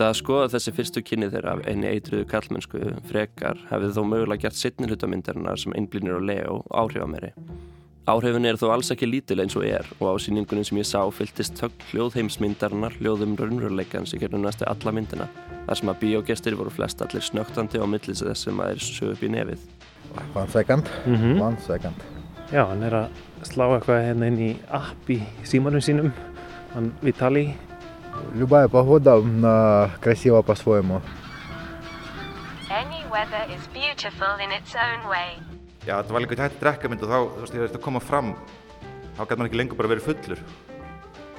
Eftir að skoða þessi fyrstu kynni þeirra af einni eitruðu kallmennsku frekar hefði þó mögulega gert sittni hlutamyndarinnar sem einblínir og leo áhrifameri. Áhrifin er þó alls ekki lítil eins og er og á síningunum sem ég sá fylgtist högg hljóðheimsmyndarinnar hljóðum raunveruleikans í gerðum næstu alla myndina þar sem að bíógestir voru flest allir snögtandi á millis þess sem að er sög upp í nefið. One second, mm -hmm. one second. Já, hann er að slá eitthvað hérna inn í app í símanum sínum, hann Vitali. Любая погода красива по-своему. Any weather is beautiful in its own way. Já, þetta var líka hægt drekkamynd og þá, þú veist, ég veist að koma fram, þá gæti maður ekki lengur bara verið fullur.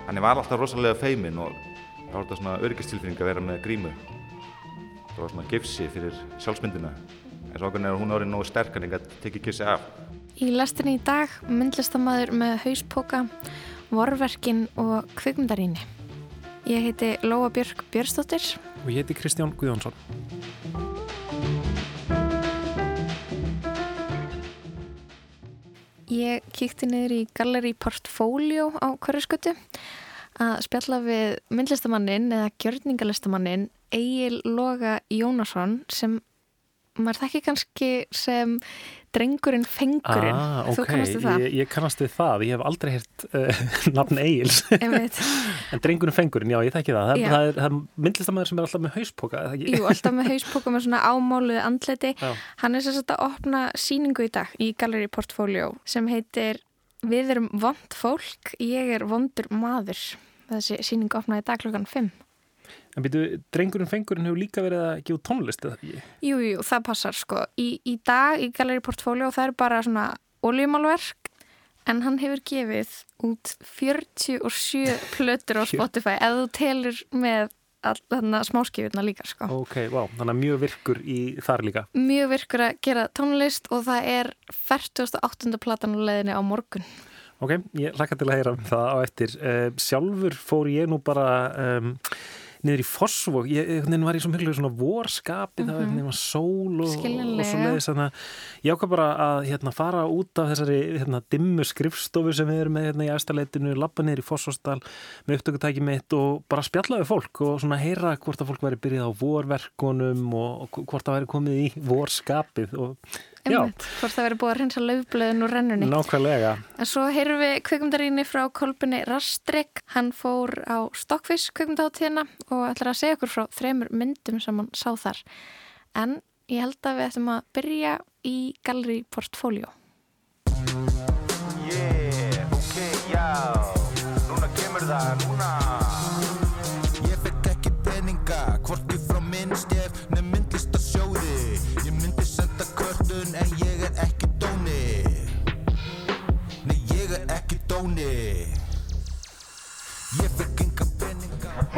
Þannig var alltaf rosalega feimin og þá var þetta svona öryggistilfinning að vera með grímu. Það var svona gifsi fyrir sjálfsmyndina. En svo okkur er hún árið nógu sterk en ég gæti tekið gifsi af. Í lestinni í dag myndlistamæður með hauspoka, vorverkin og kvikmyndaríni. Ég heiti Lóa Björk Björnstóttir. Og ég heiti Kristján Guðjónsson. Ég kíkti niður í Gallery Portfolio á hverjaskötu að spjalla við myndlistamannin eða gjörningalistamannin Egil Loga Jónasson sem maður þekki kannski sem drengurinn fengurinn. Ah, okay. þú kannast við það? Ég, ég kannast við það, ég hef aldrei hert uh, nafn Egils. En drengurinn fengurinn, já ég þekki það. Það, það er, er myndlistamæður sem er alltaf með hauspoka Jú, alltaf með hauspoka með svona ámáluði andleti já. hann er sérstaklega að opna síningu í dag í Gallery Portfolio sem heitir Við erum vond fólk, ég er vondur maður. Þessi síningu opnaði í dag klokkan 5 En býtu, drengurinn fengurinn hefur líka verið að gefa tónlist eða ekki? Jú, jú, það passar sko. Í, í dag í Gallery Portfolio það er bara svona oljumálverk en hann hefur gefið út 47 plötur á Spotify eða þú telur með smáskifurna líka sko. Ok, wow, þannig að mjög virkur í þar líka. Mjög virkur að gera tónlist og það er 48. platan og leðinni á morgun. Ok, ég hlakka til að heyra um það á eftir. Uh, sjálfur fór ég nú bara... Um, niður í Fossvog, ég var í svo mjög svona vorskapi, mm -hmm. það var sól og, og svo leiðis þannig að ég ákvað bara að hérna, fara út af þessari hérna, dimmu skrifstofu sem við erum með hérna, í æstaleitinu, lappa niður í Fossvostal með upptökutæki mitt og bara spjallaði fólk og svona heyra hvort að fólk væri byrjað á vorverkunum og, hvort það væri komið í vorskapið og Einmitt, hvort það verið búið að reynsa löfblöðin úr rennunni. Nákvæmlega. En svo heyrum við kveikumdaríni frá Kolbunni Rastrik. Hann fór á Stokkvís kveikumdáttíðina og ætlar að segja okkur frá þremur myndum sem hann sá þar. En ég held að við ættum að byrja í Gallery Portfolio. Yeah, ok, já, núna kemur það, núna.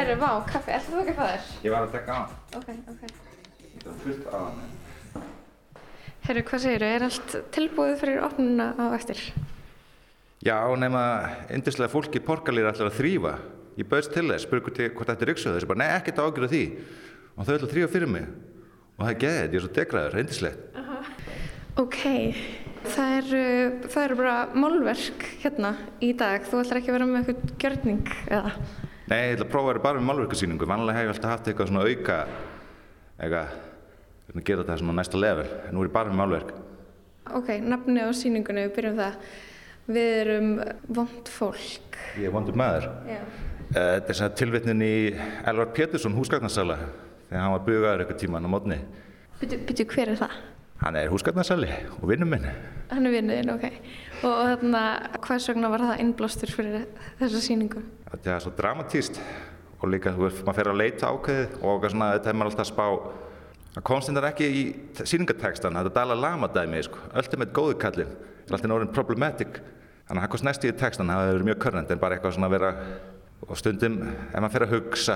Herru, vá, kaffi, ætlaðu þú ekki að fá þér? Ég var að tekka á. Ok, ok. Það var fullt á hann. Herru, hvað segir þú? Er allt tilbúið fyrir opnuna á eftir? Já, nema yndislega fólki í Porkalýra ætlar að þrýfa. Ég bauðst til þess, spurgur til hvort þetta er yksuð. Þessi bara, nei, ekkert ágjörðu því. Og þau ætla að þrýfa fyrir mig. Og það er geðið, ég er svo degraður, yndislegt. Ok, það eru, það eru bara málverk hérna í dag. Þú ætlar ekki að vera með eitthvað gjörning eða? Nei, ég ætla að prófa að vera bara með málverkasýningu. Vanlega hef ég alltaf haft eitthvað svona auka, eitthvað, að gera þetta svona næsta level. En nú er ég bara með málverk. Ok, nafni á síningunni, við byrjum það. Við erum vond fólk. Ég er vondur maður. Já. Eh, Þetta er svona tilvitnin í Elvar Pétursson, húsgagnarsala, þegar hann var bugaður eitthvað tíman á mótni. Byrju, hver er það? Hann er húsgagnarsali og vinnum minn. Hann er vinnuðinn, ok. Og, og þarna, hvers vegna var það innblástur fyrir þessa síningu? Þetta er svo dramatíst og líka þú veist, maður fer að leita ákveðið og svona, þetta er maður alltaf að spá Það komst þetta ekki í síningatekstan, þetta Dalai Lama dæmi, sko, ultimate góðu kallin, er alltaf orðin problematic, þannig að það komst næst í tekstan, það verið mjög körnend en bara eitthvað svona að vera, og stundum, ef maður fer að hugsa,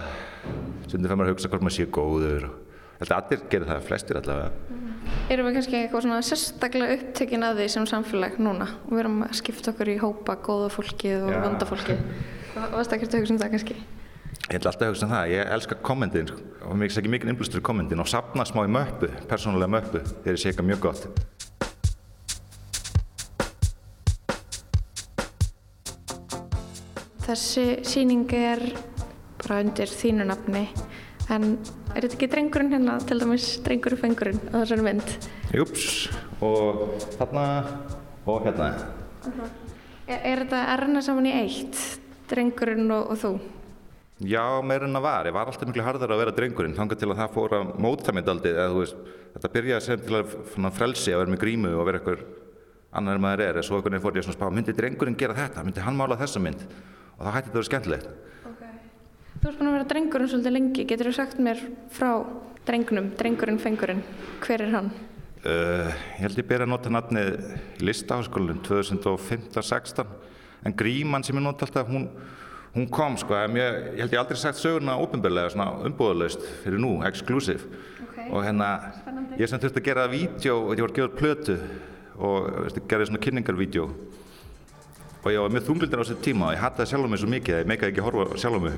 stundum fer maður að hugsa hvort maður sé góður, og þetta allir gerir það, flestir allavega. Erum við kannski eitthvað svona sérstaklega upptökin að því sem samfélag núna og við erum að skipta okkur í hópa góða fólkið og Já. vonda fólkið. Varst ekkert að hugsa um það kannski? Ég ætla alltaf að hugsa um það, ég elska kommentin, sko, og mér ekki mikið innblustur í kommentin og sapna smá í möppu, persónulega möppu, þegar ég sé eitthvað mjög gott. Þessi síning er bara undir þínu nafni. En er þetta ekki drengurinn hérna, til dæmis drengurinn fengurinn á þessari mynd? Júps, og þarna og hérna. Er, er þetta renna saman í eitt, drengurinn og, og þú? Já, meira en það var. Ég var alltaf miklu harðar að vera drengurinn, þangað til að það fór að móta mig daldið, eða þú veist, þetta byrjaði sem til að frelsi að vera með grímu og vera eitthvað annar en maður er, en svo einhvern veginn fór ég að spá, myndi drengurinn gera þetta, myndi hann mála þessa mynd? Og þá hætti þetta að vera skemmtilegt. Þú ert búin að vera drengurinn svolítið lengi. Getur þú sagt mér frá drengnum, drengurinn fengurinn? Hver er hann? Uh, ég held ég byrja að nota listaháskólinn 2015-16 en gríman sem ég nota alltaf hún, hún kom sko en ég, ég held ég aldrei sagt söguna ópenbarlega svona umbúðalaust fyrir nú, exclusive Okay. og hérna Spennandi. ég sem þurfti að gera vídeo og ég var að gefa plötu og veistu, gerði svona kynningarvídeó og ég var mjög þunglindur á þessu tíma og ég hattaði sjálf mig svo mikið að ég meikaði ekki að horfa sjálf mig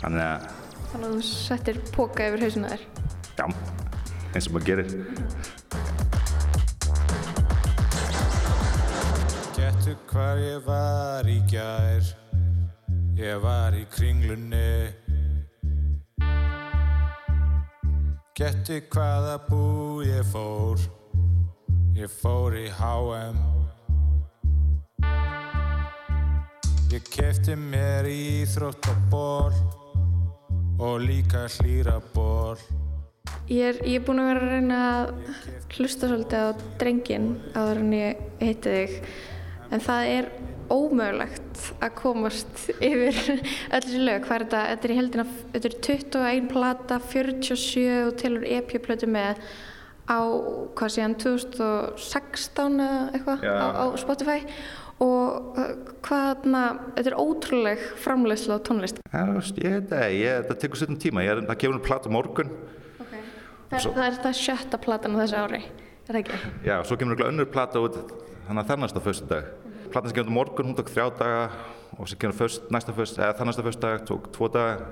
þannig að Þannig að þú settir póka yfir hausina þér. já, eins og maður gerir Getur hvar ég var í gær. Ég var í kringlunni. Getur hvaða bú ég fór. Ég fór í H&M Ég kefti mér íþróttaból Og líka hlýraból Ég er, ég er búin að vera að reyna að hlusta svolítið á drengin áður en ég heiti þig en það er ómögulegt að komast yfir öll þessi lög. Hvað er þetta? Þetta er í heldina, þetta er 21 plata, 47 og tilur EP-plötu með á, hvað sé hann, 2016 eða eitthvað á, á Spotify og uh, hvað, þetta er ótrúleg framleiðsla á tónlist. Ég það, ég, það tekur svolítið tíma, ég er að gefa henni plata morgun Það, Svo- það er það sjötta platan á þessu ári, er það ekki? Já, svo kemur eitthvað önnur plata út þannig að þannast á föstu dag. Platan sem kemur morgun, hún tók þrjá daga og sem kemur föst, næsta föst, eða þannast á föstu dag, tók tvo daga.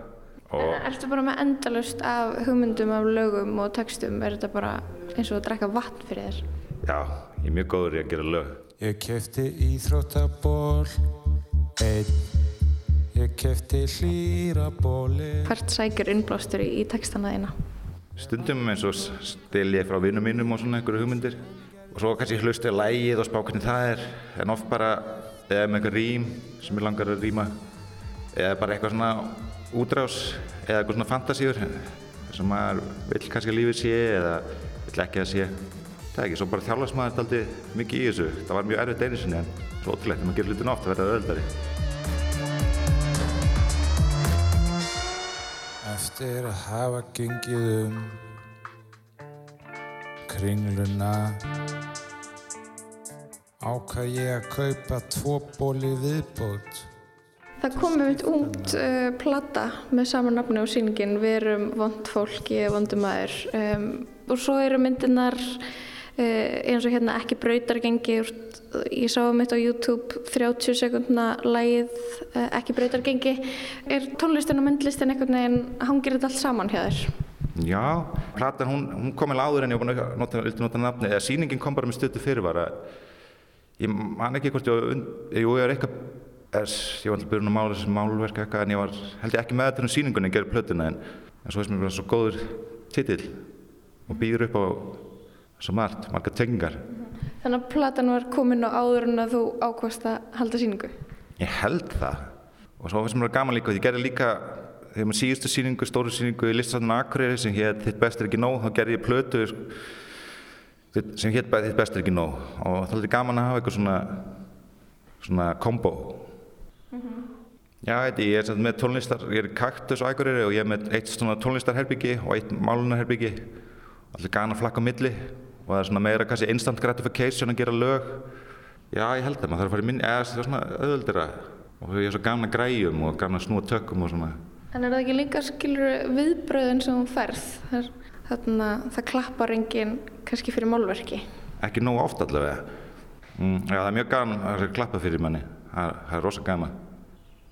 Og En ertu bara með endalust af hugmyndum af lögum og textum, er þetta bara eins og að drekka vatn fyrir þér? já, ég er mjög góður í að gera lög. Ég kefti íþróttaból Einn Ég kefti hlýrabóli Hvert sækir innblástur í, í textana þína? Stundum eins og stil ég frá vinnum mínum og svona einhverju hugmyndir. Og svo kannski hlusti ég lægið og spá hvernig það er, en oft bara eða með eitthvað rím sem ég langar að rýma, eða bara eitthvað svona útrás, eða eitthvað svona fantasíur sem maður vill kannski að lífið sé eða vill ekki að sé. Það er ekki, svo bara þjálfast maður þetta aldrei mikið í þessu. Það var mjög erfitt einu sinni en svo ótrúlegt þegar maður gerir hlutin oft að verða öðuldari. Eftir að hafa gengið um Kringluna. Ákvað ég að kaupa tvo bóli viðbót? Það kom með mitt ungt uh, plata með sama nafni á sýningin Við erum vond fólk, ég er vondum maður. Um, og svo eru myndirnar uh, eins og hérna ekki brautargengi ég sá mitt á YouTube 30 sekundna lægið uh, ekki brautargengi Er tónlistin og myndlistin einhvern veginn hangir þetta allt saman hjá þér? Já, platan hún, hún kom alveg áður en ég var búin að nota, nota nafni, eða sýningin kom bara með stötu fyrirvara. Ég man ekki hvort ég var, eitthvað, ég var alltaf byrjun að mála þessi málverk eitthvað, en ég var held ég ekki með þetta um sýningunni, ég gerði plötuna, en, en svo veist mér bara svo góður titill og býður upp á svo margt, margar tengingar. Þannig að platan var komin á áður en að þú ákvast að halda sýningu. Ég held það. Og svo finnst mér það gaman líka, ég gerði líka, þegar maður síðustu sýningu, stóru sýningu í Listasafninu Akureyri sem hétt Þitt best er ekki nóg, þá gerði ég plötu sem hétt Þitt best er ekki nóg. Og það er alltaf gaman að hafa eitthvað svona, svona kombo. Já, veit ég, ég er með tónlistar, ég er kaktus á Akureyri og ég er með eitt svona tónlistarherbyggi og eitt málunarherbyggi. Alltaf gana flakka milli og það er svona meira kannski instant gratification að gera lög. Já, ég held það, maður þarf að fara í minni, eða það er svona auðvöldira og ég er svo gaman að græjum og gaman að snúa tökum og svona. En er það ekki líka skilur viðbröðin sem þú ferð? Er, þarna, það klappar enginn kannski fyrir málverki. Ekki nógu oft allavega. Mm, já, það er mjög gaman að það er klappað fyrir manni, það, það er rosa gaman.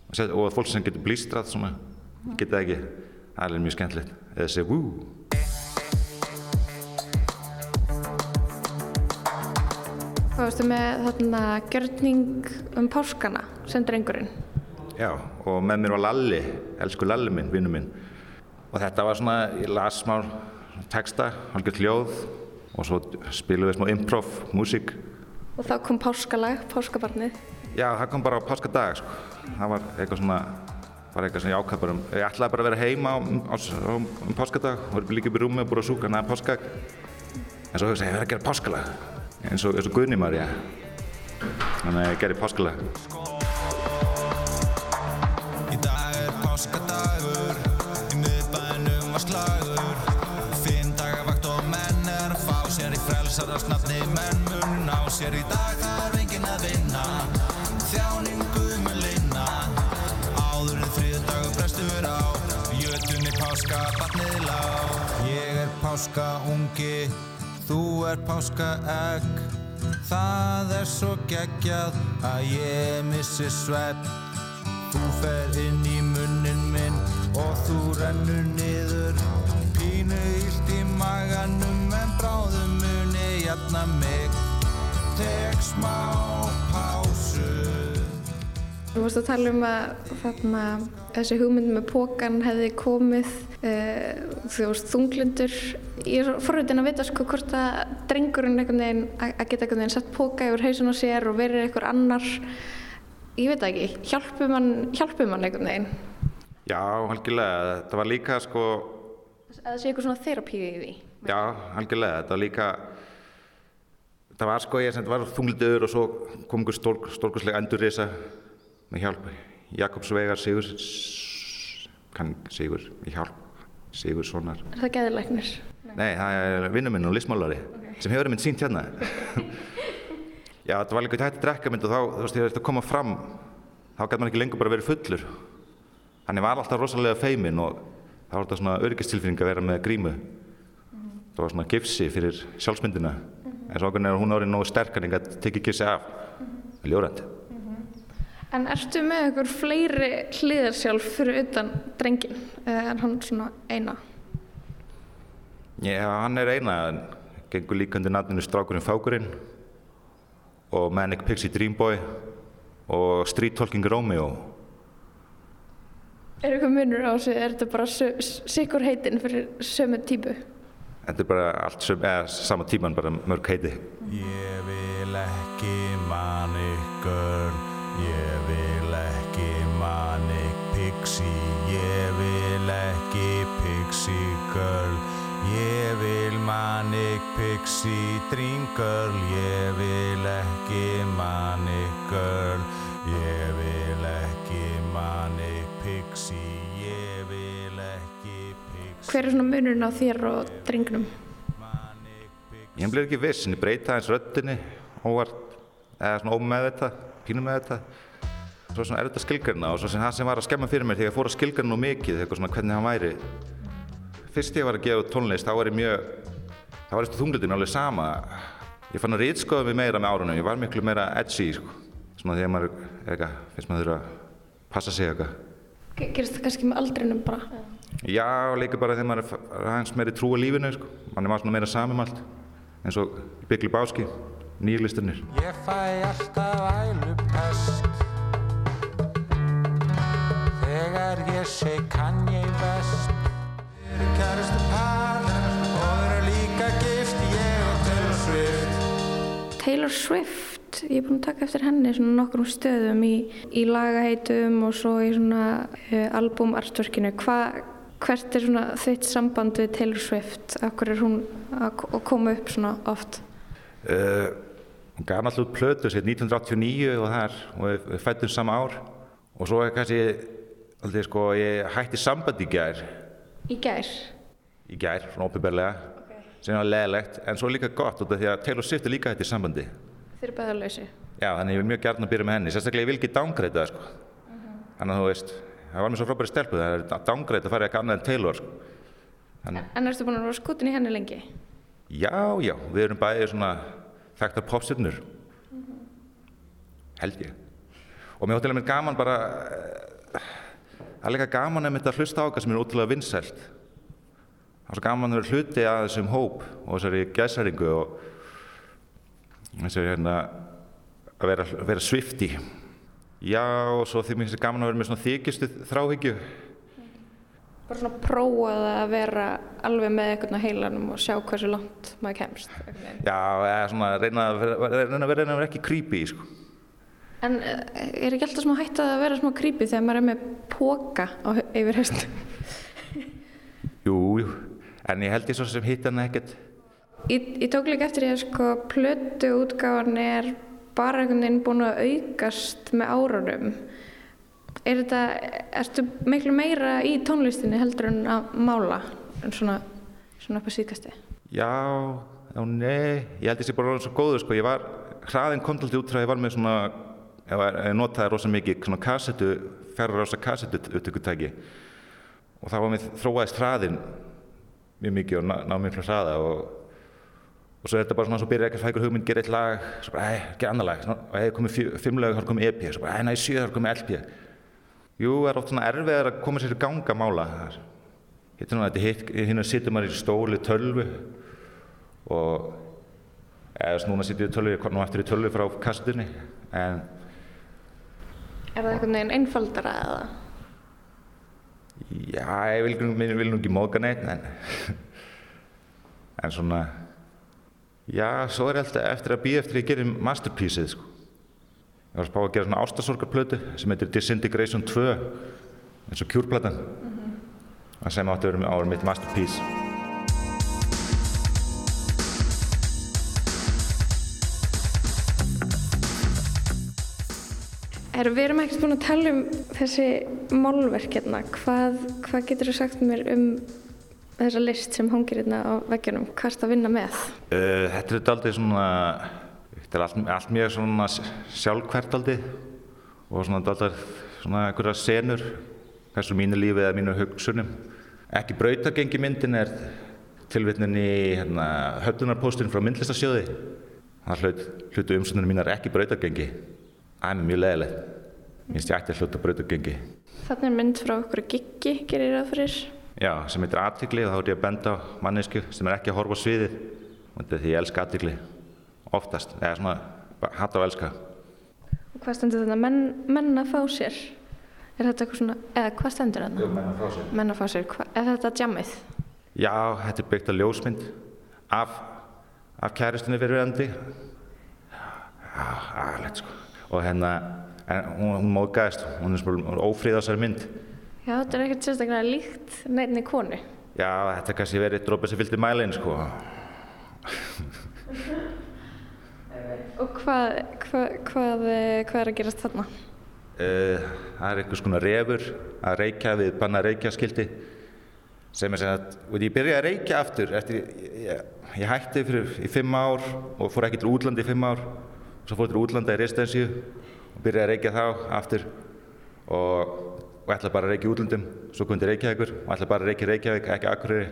Og Og fólk sem getur blístrað svona, geta ekki, það er mjög skemmtilegt. Eða segja wú. Hvað veistu með þarna gjörning um páskana sem drengurinn? Já, og með mér var Lalli, elsku Lalli minn, vinnu minn. og þetta var svona, ég las smá texta, halgjörð hljóð og svo spilum við smá improv, músík Og þá kom páskalag, páskabarnið. Já, það kom bara á páskadag sko. það var eitthvað svona bara eitthvað ég ákvað bara um, ég ætlaði bara að vera heima á, á, á, um páskadag verið líka upp í rúmi og búið að súka hana páskag en svo hugsaði ég, ég verið að gera páskalag eins og, og Guðni Marja þannig að ég gerði páskalag frelsarast-nafni menn mun ná sér. Í dag þarf enginn að vinna. Þjáningu mun linna. Áður en þriða dagur brestur á Jötunni páska barnið lá Ég er páska ungi Þú er páska egg. Það er svo geggjað að ég missi svepp Þú fer inn í munnin minn og þú rennur niður jafna mig. Tek smá pásu. Þú varst að tala um að þarna, þessi hugmynd með pókan hefði komið uh, þú veist þunglindur. Ég er forvitin að vita sko hvort að drengurinn einhvern veginn að geta einhvern veginn sett póka yfir hausin á sér og verið einhver annar. Ég veit ekki, hjálpum hann hjálpum hann einhvern veginn. Já, algjörlega, þetta var líka sko að það sé eitthvað svona þerapíu í því. Já, algjörlega, þetta var líka það var sko ég sem var þunglitiður og svo kom einhver stór, stórkurslega endurrisa með hjálp Jakobs Vegar Sigur kann Sigur í hjálp Sigur Sonar Er það geðilegnir? Nei, það er vinnu minn og listmálari sem hefur mynd sínt hérna. Já, þetta var líka tætt drekkamynd og þá, þú veist, þegar þetta kom að fram þá gæti maður ekki lengur bara verið fullur. Hann var alltaf rosalega feimin og þá var þetta svona öryggistilfinning að vera með grímu. Það var svona gifsi fyrir sjálfsmyndina en svo okkur er hún árið nógu sterk en ekki að tekja gifsi af ljórænt En ertu með einhver fleiri hliðar sjálf fyrir utan drengin en hann svona eina? Já, hann er eina en gengur líka undir nafninu Strákurinn Fákurinn og Manic Pixie Dreamboy og Street Talking Romeo Er eitthvað munur á þessu? Er þetta bara sikkur heitin fyrir sömu típu? Þetta er bara allt sem, eða sama tíman, bara mörg heiti. Ég vil ekki manic girl Ég vil ekki manic pixie Ég vil ekki pixie girl Ég vil manic pixie dream girl Ég vil ekki manic girl Hver er svona munurinn á þér og drengnum? Ég bleið ekki viss, en ég breyta hans röddinni óvart, eða svona ómeðvita, pínum með þetta. Svo svona er þetta skilgarna og svo sem það sem var að skemma fyrir mér þegar ég fór að skilgarna nú mikið, eitthvað svona hvernig hann væri. Fyrst ég var að gefa tónlist, þá var ég mjög, þá var eftir þunglutinu alveg sama. Ég fann að rítskoða mig meira með árunum, ég var miklu meira edgy, sko. Svona þegar maður, eitthvað, finnst maður að passa sig eitthvað. Ge- Gerist það kannski með aldrinum bara? Já, líka bara þegar maður er aðeins meiri trú á lífinu, sko. Mann er svona meira samum allt, eins og í Byggli Báski, nýjulistunir. Ég fæ alltaf ælupest Þegar ég seg kann ég best Við erum kærastu par og erum líka gift ég og Taylor Swift Taylor Swift, ég er búin að taka eftir henni svona nokkrum stöðum í, í lagaheitum og svo í svona uh, albumartverkinu. Hva, hvert er svona þitt samband við Taylor Swift? Akkur er hún að að koma upp svona oft? Uh, hún gaf náttúrulega plötu sér 1989 og það er, og við, fættum sama ár og svo er kannski, aldrei sko, ég hætti samband í gær, Í gær. í gær, svona ópibærlega, sem var leðilegt, en svo líka gott út af því að Taylor Swift er líka hætti sambandi. Þeir eru beðalauðsi. Já, þannig ég vil mjög gærna byrja með henni, sérstaklega ég vil ekki dángreita það, sko. Þannig að þú veist, það var mér svo frábæri stelpu, það er dángreita að fara eitthvað annað en Taylor, sko. Þannig, En ertu búin að vera skutin í henni lengi? já, já, við erum bæðið svona þekktar popstjörnur, held ég. Og mér að mér gaman bara, eh, það er líka gaman að að hlusta á okkar sem er ótrúlega vinsælt. Það er svo gaman að vera hluti að þessum hóp og þessari gæsæringu og þessari hérna að vera, vera svifti. Já, og svo því mér finnst það gaman að vera með svona þykistu þráhyggju bara svona prófað að vera alveg með eitthvað á heilanum og sjá hversu langt maður kemst einhvern. Já, eða svona reyna að vera, reyna að vera, vera ekki creepy, sko. En eh, er ekki alltaf smá hægt að vera smá creepy þegar maður er með póka á, yfir haustum? Jú, jú, en ég held ég svo sem hitt hann ekkert. Ég tók líka eftir því að sko plötu útgáðan er bara einhvern veginn búin að aukast með árunum. Er þetta, ertu miklu meira í tónlistinni heldur en að mála en svona, svona upp á síðkasti? Já, já, nei, ég held ég sé bara orðin svo góður, sko. Ég var, hraðin kom til út frá að ég var með svona, ég, notaði rosa mikið svona kassetu, ferra rosa kassetu upptökutæki. Og þá var mér þróaðist hraðin mjög mikið og ná, ná miklu hraða og og svo er þetta bara svona, svo byrjar ekki að fækur hugmynd, gera eitt lag, svo bara, ei, ekki annar lag, og hefði komið fjö, fimm lög, þá er komið EP, svo bara, ei, næ, sjö, þá er komið LP. Jú, það er oft svona erfiðar að koma sér í ganga mála. Að sitja maður í stóli tölvu og eða svona núna sitja ég í tölvu, nú eftir í tölvu frá kastinni, en Er það einhvern veginn einfaldara eða? já, ég vil nú ekki móka neitt, en, en svona, já, svo er ég alltaf eftir að býja eftir að ég gerir masterpieceið, sko. Ég var að spá að gera svona ástasorgarplötu sem heitir Disintegration 2 eins og kjúrplatan það sem átti að vera ára mitt masterpiece Er, við erum ekkert búin að tala um þessi málverk hérna. Hvað, hvað getur þú sagt mér um þessa list sem hangir hérna á veggjunum? Hvað erst að vinna með? uh, Þetta er aldrei svona þetta er allt, allt mjög svona sjálfkvært aldrei og svona aldrei svona einhverja senur hversu mínu lífi eða mínu hugsunum ekki brautagengi myndin er tilvitnin í hérna, höllunarpóstin frá myndlistasjóði það hlut, hlutu umsöndunum mínar ekki brautagengi það er mér mjög leðilegt minnst ég ætti að hluta brautagengi Þannig er mynd frá okkur giggi, gerir það fyrir. Já, sem heitir aðtikli og þá er ég að benda á mannesku sem er ekki að horfa á sviðið því ég elska aðtikli oftast, eða svona bara hata og elska Og hvað stendur þetta? Menn, menn að fá sér. Er þetta eitthvað svona, eða hvað stendur þetta? menn að fá sér Menn að fá sér. Hva, er þetta jammið? Já, þetta er byggt á ljósmynd af, af kæristinni fyrir andi. Já, aðlægt sko. Og hérna, en hún, hún móðgæðist, hún er svona ófríð á þessari mynd. Já, þetta er ekkert sérstaklega líkt neittni konu. Já, þetta er kannski verið drópið sem fylgdi mælinn sko. Og hvað, hvað, hvað, eh, hvað er að gerast þarna? Uh, það er einhvers konar refur að reykja við banna reykjaskildi sem er sem að, og ég byrjaði að reykja aftur eftir, ég, ég, ég hætti fyrir í fimm ár og fór ekki til útlandi í fimm ár og svo fór til útlanda í residensi og byrjaði að reykja þá aftur og, og ætlaði bara að reykja í útlandum svo kom til Reykjavíkur. Og ætlaði bara að reykja Reykjavík, ekki Akureyri.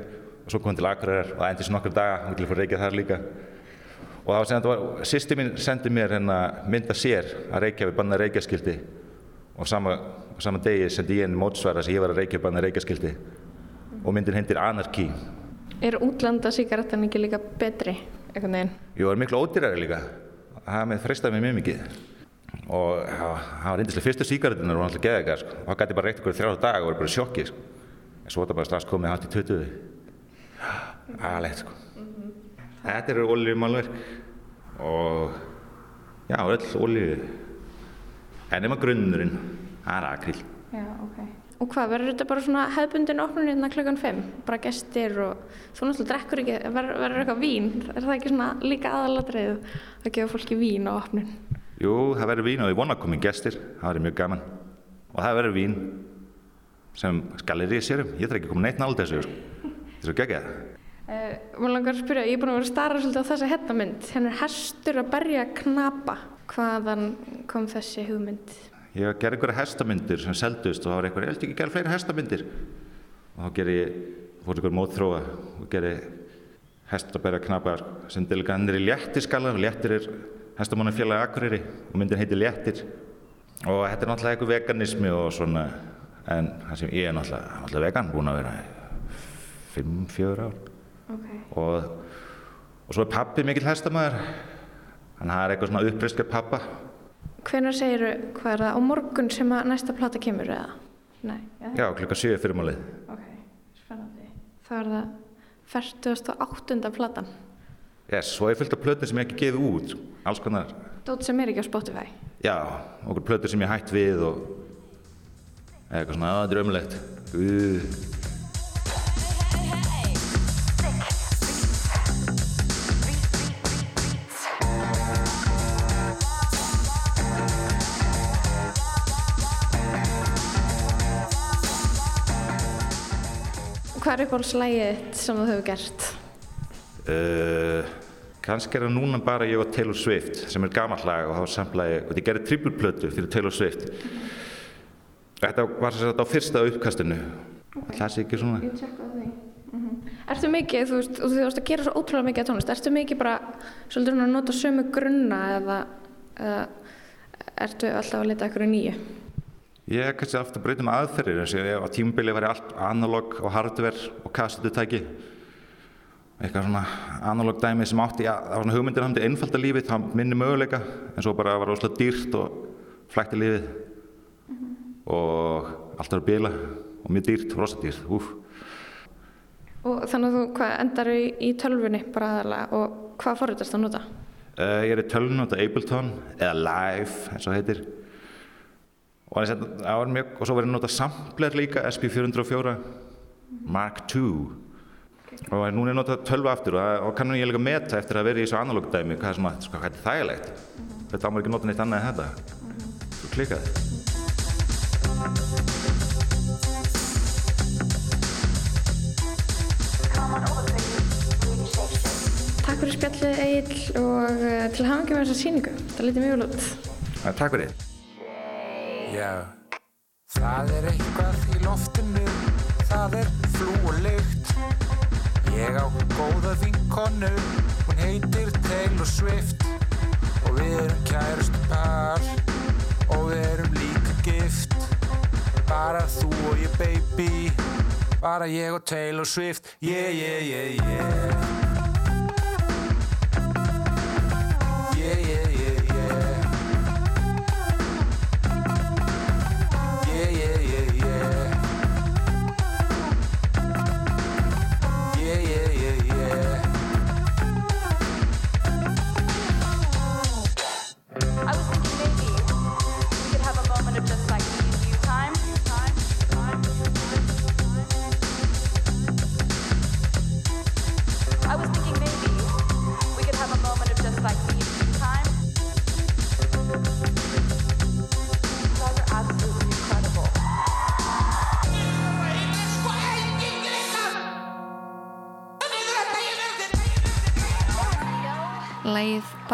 Og svo kom til Akureyrar og það endist nokkur daga. Og ég fór að reykja þar líka. Og það var sem þetta var, sýsti mín sendi mér hérna mynda sér að reykja við banna reykjaskildi og sama, sama degi sendi ég henni mótsvara sem ég var að reykja banna reykjaskildi og myndin hendir Anarchy. Er útlanda síkarettan ekki líka betri? Jú, það er miklu ódýrari líka. Það og það var reyndislega fyrstu síkaretunar og alltaf geða eitthvað sko. þá gæti ég bara reykt ykkur þrjára dag og var bara í sjokki sko. en svo er það bara strax komið hátt í 20 aðalegt sko. þetta eru oljumálverk og já, öll olju en nema grunnurinn það er akryl Já, ok. Og hvað, verður þetta bara svona hefbundin opnun hérna klukkan 5? Bara gestir og þú náttúrulega drekkur ekki, verður, eitthvað vín? Er það ekki svona líka aðalatrið að gefa fólki vín á opnun? Jú, það verður vín og ég vona að koma gestir, það verður mjög gaman. Og það verður vín sem skalir í sérum. Ég þarf ekki að koma neitt nála þessu, sko. Þetta er svo geggjað. Uh, Mér langar að spyrja, ég er búin að vera að stara svolítið á þessa hettamind. Hennar er hestur að berja knapa. Hvaðan kom þessi hugmynd? Ég gerði einhverja hestamyndir sem seldust og það var einhverja, ég held ekki að gera fleiri hestamyndir. Og þá gerði ég, fór einhver mótþróa og gerði hest að berja knapa sem delega hann er í léttiskala léttir er hestamannafélagi Akureyri og myndin heitir Léttir. Og þetta er náttúrulega eitthvað veganismi og svona, en það sem ég er náttúrulega, náttúrulega vegan, búinn að vera 5-4 ár. Okay. og, og svo er pappi mikill hestamæður hann har eitthvað svona uppreist pappa Hvenær segiru, hvað er það, á morgun sem að næsta plata kemur eða? Nei, já. já, klukka 7 fyrirmálið Ok. Spennandi. Það er það 48. platan. Yes, er fullt af plötur sem ég ekki geði út, alls konar, Dótt sem er ekki á Spotify. já, okkur plötur sem ég hætt við og eitthvað svona, að þetta er ömulegt. Uh. Hvað er uppáhaldslægið sem þú hefur gert? Uh, kannski er það núna bara ég og Taylor Swift sem er gamall lag og þá samlaði og ég gerði trippulplötu fyrir Taylor Swift. Þetta var sagt á fyrsta uppkastinu. Það sé ekki svona. Ég tjekka því. Ertu mikið, þú veist, og þú veist að gera svo ótrúlega mikið að tónlist, ertu mikið bara svolítið að nota sömu grunna eða, eða ertu alltaf að leta eitthvað nýju? Ég er kannski aftur að breyta um aðferðir og ég á tímubili var ég allt analog og hardware og kassetutæki eitthvað svona analog dæmi sem átti, já, það var svona hugmyndir hamdi einfalda lífið, það minni möguleika en svo bara var rosalega dýrt og flækti lífið. Og allt var að bila og mjög dýrt, rosalega dýrt, úf Og þannig að þú hvað, endar í, í tölvunni bara aðalega og hvað forritast að nota? Uh, ég er í tölun nota Ableton eða Live eins og það heitir. Og, það var mjög, og svo var ég að nota sampler líka SP404 Mark II og núna er ég að nota tölvu aftur og, og kannum ég líka meta eftir að vera í þessu analog dæmi hvað er, svona, sko, hvað er þægilegt. Þetta á maður ekki að nota neitt annað en þetta. Svo klikað Takk fyrir spjallið Egil og uh, til hafa með þessa síningu. Það lítið mjög vel út. Takk fyrir. Já, það er eitthvað í loftinu, það er flú og lykt. Ég á góða vinkonu, hún heitir Taylor Swift. Og við erum kærustu par, og við erum líka gift. Bara þú og ég baby, bara ég og Taylor Swift. Yeah, yeah, yeah, yeah.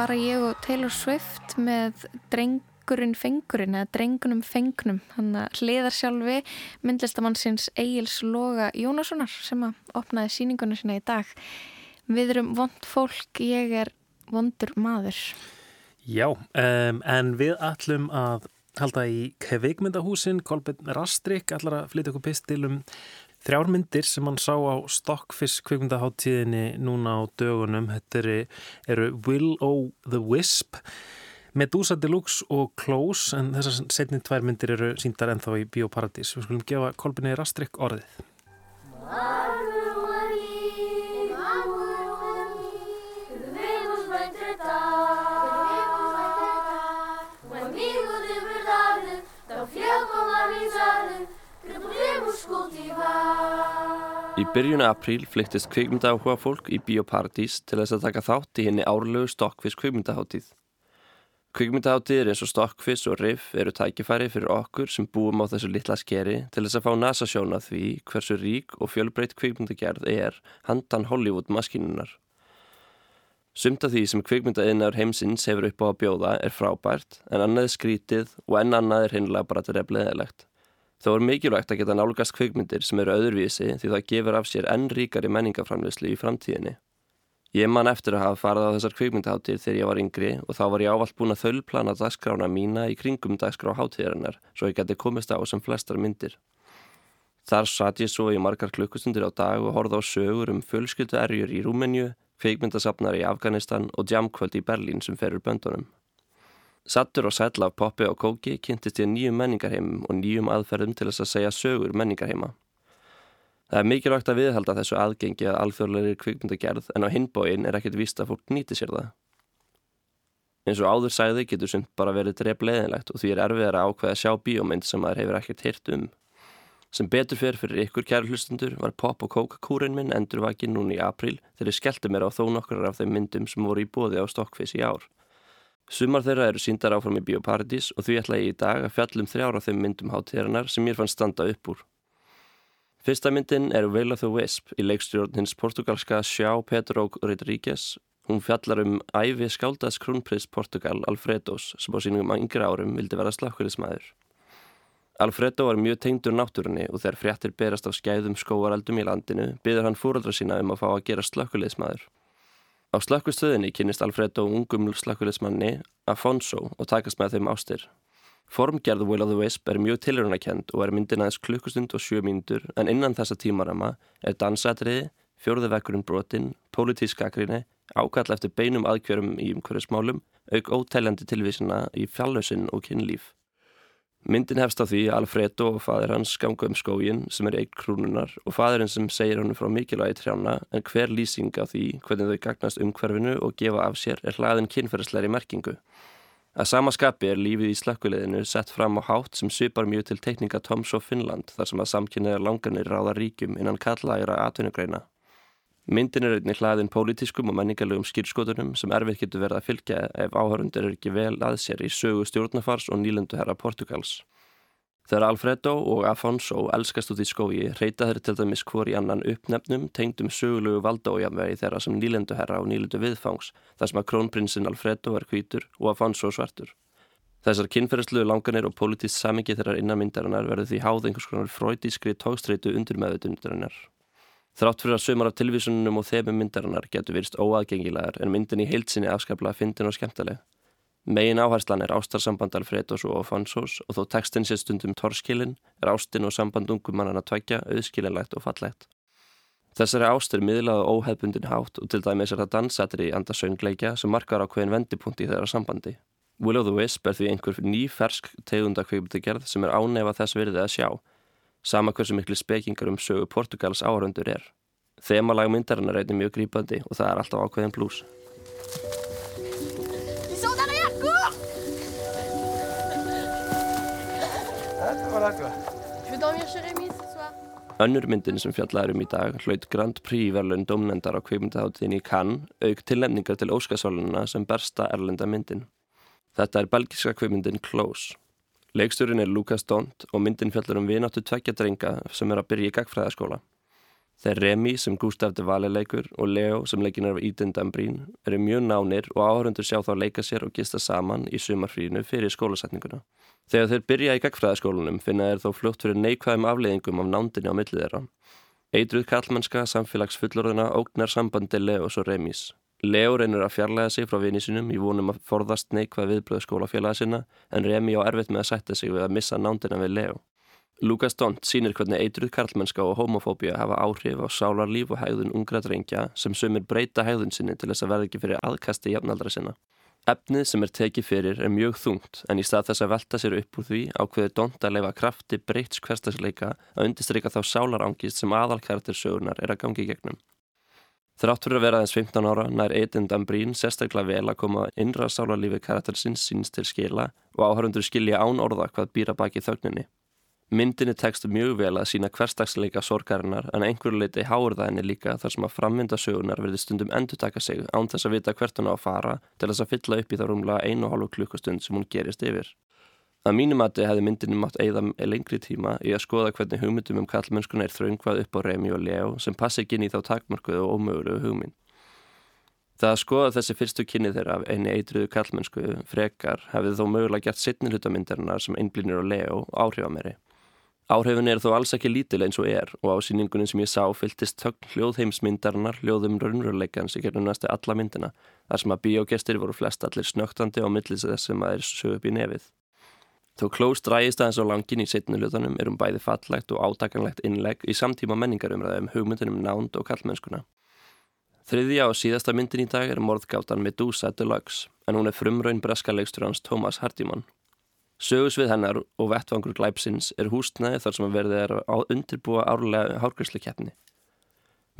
Bara ég og Taylor Swift með drengurinn fengurinn eða drengunum fengnum. Hann hliðar sjálfi myndlistamannsins Egils Loga Jónassonar sem að opnaði síningunum sína í dag. Við erum vond fólk, ég er vondur maður. Já, um, en við ætlum að halda í kveikmyndahúsin, Kolbjörn Rastrik ætlar að flytja okkur pistil um þrjármyndir sem hann sá á Stockfish kveikmyndaháttíðinni núna á dögunum. Þetta eru, eru Will O' the Wisp, Medusa Deluxe og Close, en þessar setni tvær myndir eru síndar ennþá í Bíóparadís. Við skulum gefa Kolbjörni Rastrik orðið. Í byrjunu apríl flyttist kvikmyndaáhuga fólk í Bíóparadís til þess að taka þátt í henni árlegu Stokkfisk kvikmyndaháttíð. Kvikmyndaháttíðir eins og Stokkfisk og Riff eru tækifæri fyrir okkur sem búum á þessu litla skeri til þess að fá nasasjóna því hversu rík og fjölbreytt kvikmyndagerð er handan Hollywood maskinunar. Sumt af því sem kvikmyndaðinnar heimsins hefur upp á að bjóða er frábært en annað er skrítið og enn annað er hinnlega bara drefleðilegt. Þó er mikilvægt að geta nálgast kvikmyndir sem eru öðruvísi því það gefur af sér enn ríkari menningaframleyslu í framtíðinni. Ég man eftir að hafa farið á þessar kvikmyndaháttir þegar ég var yngri og þá var ég ávalt búin að þölplana dagskrána mína í kringum dagskrá háttíðarinnar svo ég geti komist á sem flestar myndir. Þar satt ég svo í margar klukkustundir á dag og horfði á sögur um fjölskyldu erjur í Rúmenju, kvikmyndasafnar í Afganistan og jamkvöld í Berlín sem ferur böndunum. Sattur og sætla af poppi og kóki kynntist ég nýjum menningarheimum og nýjum aðferðum til þess að segja sögur menningarheima. Það er mikilvægt að viðhalda þessu aðgengi að alþjóðlega kvikmyndagerð en á hinbóin er ekkert víst að fólk nýti sér það. Eins og áður sæði getur sumt bara verið drefleðinlegt og því er erfiðar að ákveða að sjá bíómynd sem maður hefur ekkert hirt um. Sem betur fyrir fyrir ykkur kæru hlustundur var Pop og Coke kúrin minn endurvakinn núni í apríl þegar ég skellti mér á þó nokkrar af þeim myndum sem voru í bóði á Stokkfiss í ár. Sumar þeirra eru síndar áfram í Bíóparadís og því ætla ég í dag að fjallum þrjára af þeim myndum hátíðarinnar sem mér fann standa upp úr. Fyrsta myndin er Will of the Wisp í leikstjórn hins portugalska Sjá Pedro Rodríguez. Hún fjallar um æfi skáldaðs krúnprins Portugal Alfredos sem á sínum yngri árum vildi vera slakkurismæður. Alfredo var mjög tengdur náttúrunni og þegar fréttir berast af skæðum skóaraldum í landinu byður hann fúraldra sína um að fá að gera slökkuleismæður. Á slökkustöðinni kynist Alfredo ungum slökkuleismanni Afonso og takast með þeim ástir. Formgerð Will of the Wisp er mjög tilrunakend og er myndin aðeins klukkustund og sjö mínútur en innan þessa tímarama er dansatriði, fjórði vekkurinn brotin, pólitísk akrinni, ákall eftir beinum aðkjörum í umhverjusmálum, auk ótæljandi tilvísina í fjallausin og kynlíf. Myndin hefst á því Alfredo og fadir hans ganga um skógin sem er eign krúnunar og fadirinn sem segir honum frá mikilvægi trjána en hver lýsing á því hvernig þau gagnast umhverfinu og gefa af sér er hlaðin kynferðsleiri merkingu. Að sama skapi er lífið í slökkuleiðinu sett fram á hátt sem svipar mjög til tekninga Toms og Finnland þar sem að samkynniðar langarnir ráða ríkjum innan kallaðira atvinnugreina. Myndin er einnig hlaðin pólitískum og menningarlegum skýrskotunum sem erfið getur verið að fylgja ef áhörundur er ekki vel að sér í sögu stjórnafars og nýlendu herra Portugals. Þegar Alfredo og Afonso elskast út í skógi reyta þeir til dæmis hvor í annan uppnefnum tengdum sögulegu valdójafvegi þeirra sem nýlendu herra og nýlendu viðfangs þar sem að krónprinsinn Alfredo er hvítur og Afonso svartur. Þessar kynferðslu langanir og politist samingi þeirrar innanmyndarinnar verður því háð einhvers konar fröytískri tókstreitu undir meðutundarinnar. Þrátt fyrir að sömur af tilvísunum og þefum myndarinnar getur virst óaðgengilegar en myndin í heilsinni afskaplega fyndin og skemmtileg. Megin áherslan er ástarsamband Alfredos og Afonsos og þó textin sé stundum torskilin er ástin og samband ungumannan að tvækja auðskilinlegt og fallegt. Þessari ástur miðlaðu óhefbundin hátt og til dæmis er það dansatri í andasöngleikja sem markar á hverjum vendipunkti þeirra sambandi. Will of the Wisp er því einhver ný fersk tegundakveikmyndagerð sem er ánefa þess virði að sjá sama hversu miklu spekingar um sögu Portugals áhörundur er. Þemalag myndarinnar er mjög grípandi og það er alltaf ákveðin soir. Önnur myndin sem fjallaður um í dag hlaut Grand Prix verðlun domnendar á kveimundaháttíðin í Cannes auk tilnefningar til Óskarsválununa sem bersta erlenda myndin. Þetta er belgiska kveimundin Close. Leikstjórin er Lukas Dont og myndin fjallar um vináttu tveggja drenga sem er að byrja í gagfræðaskóla. Þeir Remi sem Gustaf de Valle leikur og Leo sem leikin er af Eden Dambrín eru mjög nánir og áhörundur sjá þá leika sér og gista saman í sumarfrínu fyrir skólasetninguna. Þegar þeir byrja í gagfræðaskólanum finna þeir þó fljótt fyrir neikvæðum afleiðingum af nándinni á millið þeirra. Eitruð kallmennska samfélags fullorðina ógnar sambandi Leos og Remis. Leo reynir að fjarlæga sig frá vini sinum í vonum að forðast neikvæð viðbröð skólafélaga sinna en Remi á erfitt með að sætta sig við að missa nándina við Leo. Lukas Dont sýnir hvernig eitruð karlmennska og homofóbía hafa áhrif á sálarlíf og hægðun ungra drengja sem sumir breyta hægðun sinni til þess að verða ekki fyrir aðkasti jafnaldra sinna. Efnið sem er tekið fyrir er mjög þungt en í stað þess að velta sér upp úr því ákveður Dont að leifa krafti breyts hverstagsleika að undirstryka þá sálarangist sem aðalkaraktersögunar er að gangi gegnum. Þrátt fyrir að vera aðeins 15 ára nær Eidin Dambrín sérstaklega vel að koma innra sálarlífi karaktersins síns til skila og áhörundur skilja án orða hvað býra baki þögninni. Myndinni tekst mjög vel að sína hverstagsleika sorgarinnar en einhverju leiti háur það henni líka þar sem að frammynda sögunar verði stundum endur taka sig án þess að vita hvert hún á að fara til þess að fylla upp í þá rúmlega einu hálfu klukkustund sem hún gerist yfir. Að mínumati hefði myndinni mátt eigða lengri tíma í að skoða hvernig hugmyndum um kallmennskuna er þröngvað upp á Remi og Leo sem passi ekki inn í þá takmarkuðu og ómögulegu hugmynd. Það að skoða þessi fyrstu kynni þeirra af eini eitruðu kallmennsku frekar hefði þó mögulega gert sittni hlutamyndarinnar sem einblínir og Leo áhrifameri. Áhrifin er þó alls ekki lítil eins og er og á síningunum sem ég sá fyltist högn hljóðheimsmyndarinnar hljóðum raunveruleikans í gerðum næstu alla myndina þar sem að bíógestir voru flest allir snögtandi á millis þess sem að er sög upp í nefið. Þó Close drægist aðeins á langin í setnu hlutanum er um bæði fallegt og átakanlegt innlegg í samtíma menningarumræðum hugmyndunum nánd og kallmennskuna. Þriðja og síðasta myndin í dag er morðgáttan Medusa Deluxe en hún er frumraun breska leikstur hans Thomas Hardiman. Sögusvið hennar og vettvangur glæpsins er húsnæði þar sem að verði er að undirbúa árlega hárgræslukeppni.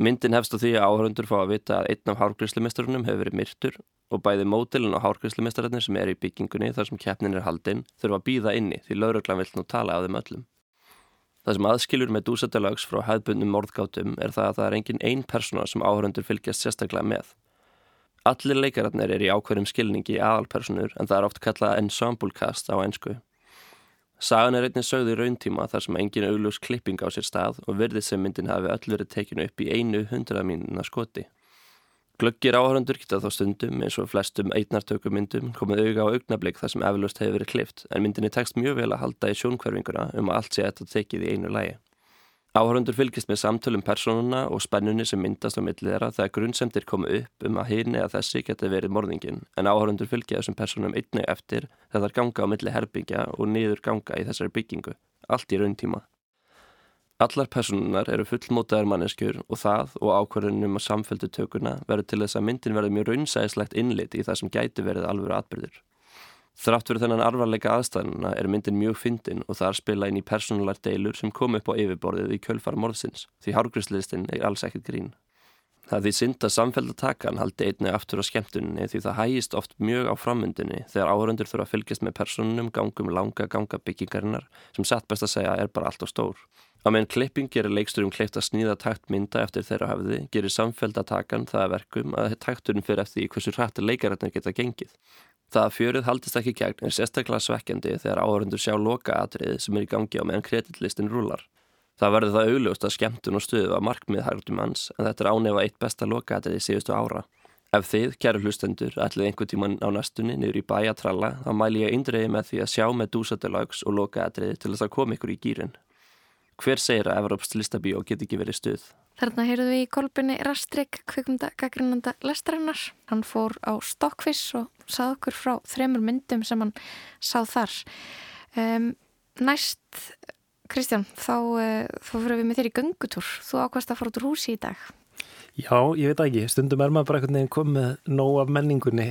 Myndin hefst á því að áhörundur fá að vita að einn af hárgræslumisturunum hefur verið myrtur og bæði mótilin og hárgræslumistararnir sem er í byggingunni þar sem keppnin er haldinn þurfa að býða inni því lauruglan vill nú tala af þeim öllum. Það sem aðskilur með dúsatalags frá hefðbundum morðgátum er það að það er engin ein persóna sem áhörundur fylgjast sérstaklega með. Allir leikararnir er í ákveðum skilningi aðalpersonur en það er oft kallað ensemble cast á einsku. Sagan er einnig sögð í rauntíma þar sem engin augljós klipping á sér stað og virðið sem myndin hafi öll verið tekinu upp í einu hundraðmínuna skoti. Glöggir áhörundur geta þá stundum eins og flestum eitnartökumyndum komið auga á augnablík þar sem eflaust hefur verið klift en myndinni tekst mjög vel að halda í sjónkverfinguna um að allt sé þetta tekið í einu lægi. Áhörundur fylgist með samtölum personuna og spennunni sem myndast á millið þeirra þegar grunnsemdir komu upp um að hinn eða þessi geti verið morðingin en áhörundur fylgja þessum personum einnig eftir þegar þar ganga á milli herbyggja og niður ganga í þessari byggingu, allt í rauntíma. Allar personunar eru fullmótaðar manneskjur og það og ákvarðunum að samfældu tökuna verður til þess að myndin verður mjög raunsæðislegt innlit í það sem gæti verið alvöru atbyrður. Þrátt fyrir þennan arvarleika aðstæðanuna er myndin mjög fyndin og þar spila inn í persónular deilur sem kom upp á yfirborðið í kjölfara morðsins því hárgríslistin er alls ekkert grín. Það því synd að samfélgatakan haldi einni aftur á skemmtuninni því það hægist oft mjög á frammyndinni þegar áhörundur þurfa að fylgjast með personunum gangum langa ganga byggingarinnar sem satt best að segja er bara allt á stór. Á meðan klipping gerir leiksturum kleift að sníða taktmynda eftir þeirra hafði, gerir samfélgatakan það verkum að takturinn fyrir eftir hversu hrættir leikararnir geta gengið. Það að fjörið haldist ekki gegn er sérstaklega svekkjandi þegar áhörundur sjá loka atriði sem er í gangi á meðan kreditlistin rúlar. Það verður það augljóst að skemmtun og stuðu var markmið hægtum hans en þetta er ánefa eitt besta loka atriði síðustu ára. Ef þið, kæru hlustendur, ætlið einhver tíman á næstunni niður í bæjatralla þá mæli ég eindreiði með því að sjá með dúsatalags og loka atriði til þess að koma ykkur í gýrin. Hver segir að Evrópst listabíó get ekki verið stuð? Þarna heyrðu við í kolbinni Rastrik, kvikmynda gaggrinanda lestrannar. Hann fór á Stokkviss og sað okkur frá þremur myndum sem hann sáð þar. Um, næst, Kristján, þá, uh, þá fyrir við með þér í göngutúr. Þú ákvæmst að fara út úr húsi í dag. Já, ég veit ekki, stundum er maður bara einhvern veginn komið nóg af menningunni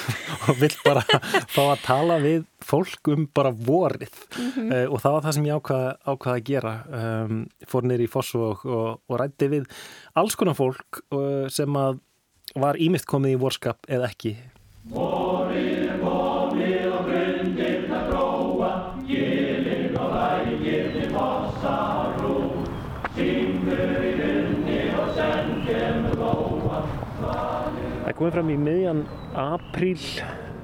og vill bara fá að tala við fólk um bara vorið. Mm -hmm. uh, og það var það sem ég ákvaða ákvað að gera. Um, fór nýri í Fossu og, og, og rætti við alls konar fólk uh, sem að var ímynd komið í vorskap eða ekki. Vorið er komið fram í miðjan apríl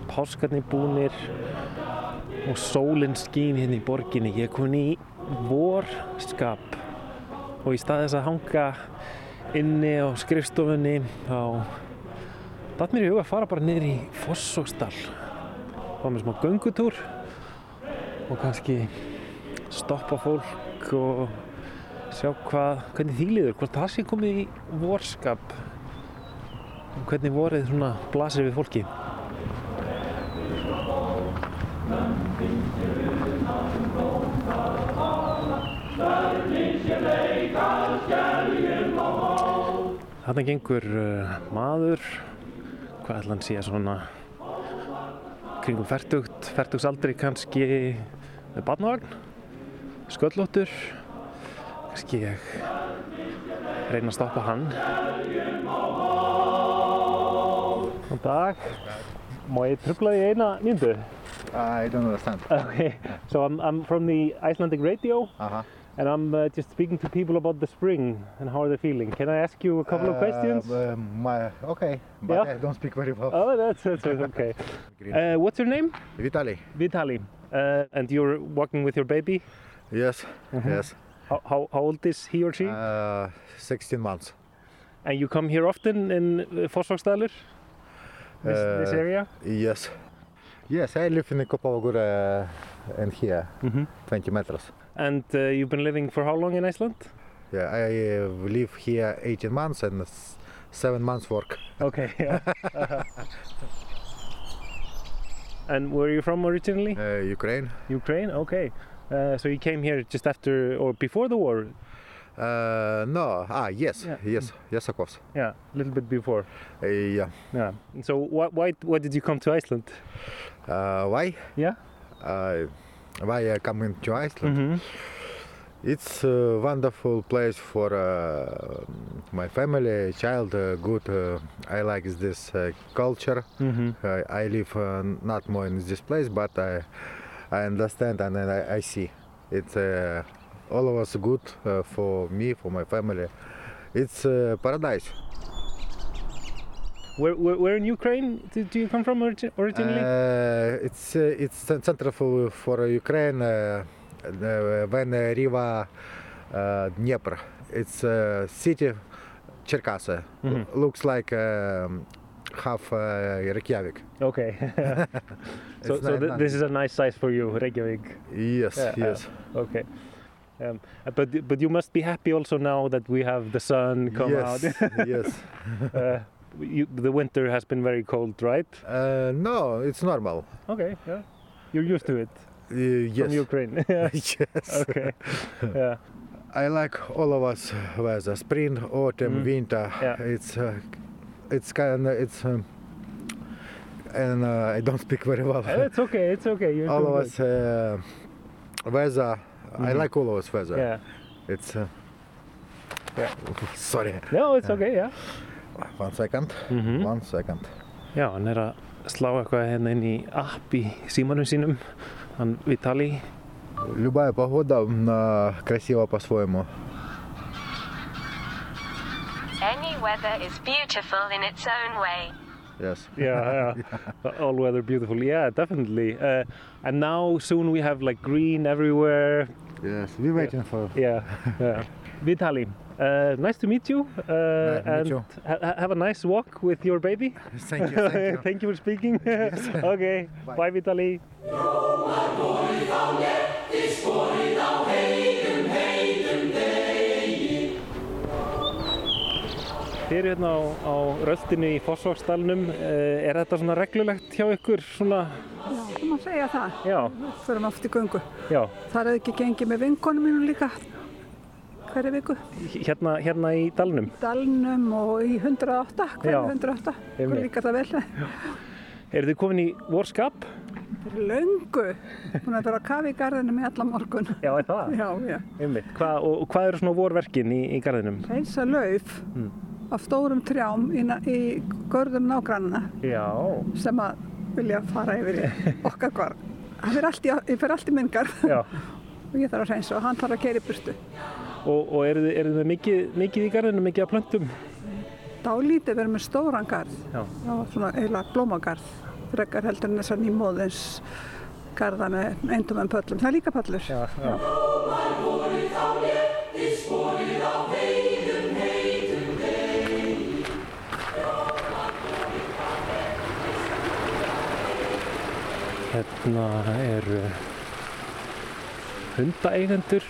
páskarnir búnir og sólinn skín hérna í borginni. Ég er komin í vorskap og í stað þess að hanga inni á skrifstofunni þá datt mér í huga að fara bara niður í Fossóksdal fá með smá göngutúr og kannski stoppa fólk og sjá hvað, hvernig því liður, hvort það sé komið í vorskap hvernig vorið svona blasir við fólki? Þarna gengur uh, maður hvað ætla hann sé svona kringum færtugt, færtugsaldri kannski með barnavagn sköllóttur kannski ég reyna að stoppa hann Góðan dag Má ég tröfla því eina mínútu? I don't understand. Okay, so I'm, I'm from the Icelandic radio Uh-huh. and I'm uh, just speaking to people about the spring and how are they feeling. Can I ask you a couple of questions? Uh, my, okay, but Yeah. I don't speak very well. Oh, that's, that's that's okay. Uh, what's your name? Vitaly. Vitali. Uh, and you're walking with your baby? Yes, yes. How, how, how old is he or she? Uh, 16 months. and you come here often in uh, Fossvarsdalur? This, this Uh, area? Yes. Yes, I live in Kopavagura and here, Mhm. 20 meters. And uh, you've been living for how long in Iceland? Yeah, I uh, live here 18 months and seven months work. Okay. Yeah. Uh-huh. and where are you from originally? Uh, Ukraine. Ukraine. Okay. Uh, so you came here just after or before the war? Uh, no, ah, yes, Yeah. yes, yes, of course. Yeah, a little bit before. Uh, yeah. Yeah. So why why why did you come to Iceland? Uh, why? Yeah. Uh, why I coming to Iceland. Mhm. It's a wonderful place for uh, my family, child. Uh, good. Uh, I like this uh, culture. Mhm. Uh, I live uh, not more in this place, but I, I understand and I, I see. It's uh, all of us good uh, for me, for my family. It's uh, paradise. Where, where, where in Ukraine do, do you come from origi- originally? Uh, it's uh, it's cen- central for, for Ukraine uh, uh, when uh, river uh, Dnieper. It's uh, city Cherkasy. Mhm. Looks like um, half uh, Reykjavik. okay. so so th- nice. this is a nice size for you, Reykjavik. Yes, Yeah, yes. Okay. Um, but but you must be happy also now that we have the sun come yes, out. yes. uh, you, the winter has been very cold, right? Uh, no, it's normal. Okay, yeah. You're used to it Uh, yes. from Ukraine. yes. okay. Yeah. I like all of us weather: spring, autumn, Mhm. winter. Yeah. It's uh, it's kind of it's. Um, and uh, I don't speak very well. Uh, it's okay. It's okay. You're all of us uh, weather. I Mhm. like all of us weather. Yeah. It's. Uh, Yeah. Sorry. No, it's okay, yeah. One second. Mhm. One second. Já, hann er að slá eitthvað hérna inn í app í símanum sínum, hann Vitali. Любая погода м, красива по-своему. Any weather is beautiful in its own way. Yes. Yeah, yeah. All weather beautiful. Yeah, definitely. Uh, and now soon we have like green everywhere. Yes, we're waiting for. Yeah, yeah. Vitali, uh, nice to meet you. Uh, Nice to meet and you. ha- ha- have a nice walk with your baby. Thank you, thank you. thank you for speaking. okay, bye, Vitali. Eru hérna á, á röldinu í Fossvogsdalnum. Eh, Er þetta svona reglulegt hjá ykkur? Svona, Já, það má segja það. já, Við förum oft í göngu. já, Það er ekki gengið með vinkonum mínum líka hverju viku. hérna, hérna í dalnum. Dalnum og í 108, hverju Já, 108. einmitt. Hverju líkar það vel? Eru þið komin í vorskap? Fyrir löngu. Búin að vera að kafa í garðinu með allan morgun. Já, er það? Já, já. Einmitt. Hva, og, og hvað eru svona vorverkin í, í garðinum? Reynsa lauf Mm. Af stórum trjám í, í görðum nágrannina Já. sem að vilja fara yfir í okkar garð. Það fyrir allt í, allt í minn garð Já. og ég þarf að reynsa og hann þarf að keira í burtu. Og, og eru þið, eru þið mikið, mikið í garðinum, mikið af plöntum? Dálítið verður með stóran garð. Já. Já, svona eiginlega blómagarð. Frekar heldur en þessar nýmóðins garða með eindum en pöllum. Það er líka pöllur. Já, já. Hérna eru hundaeigendur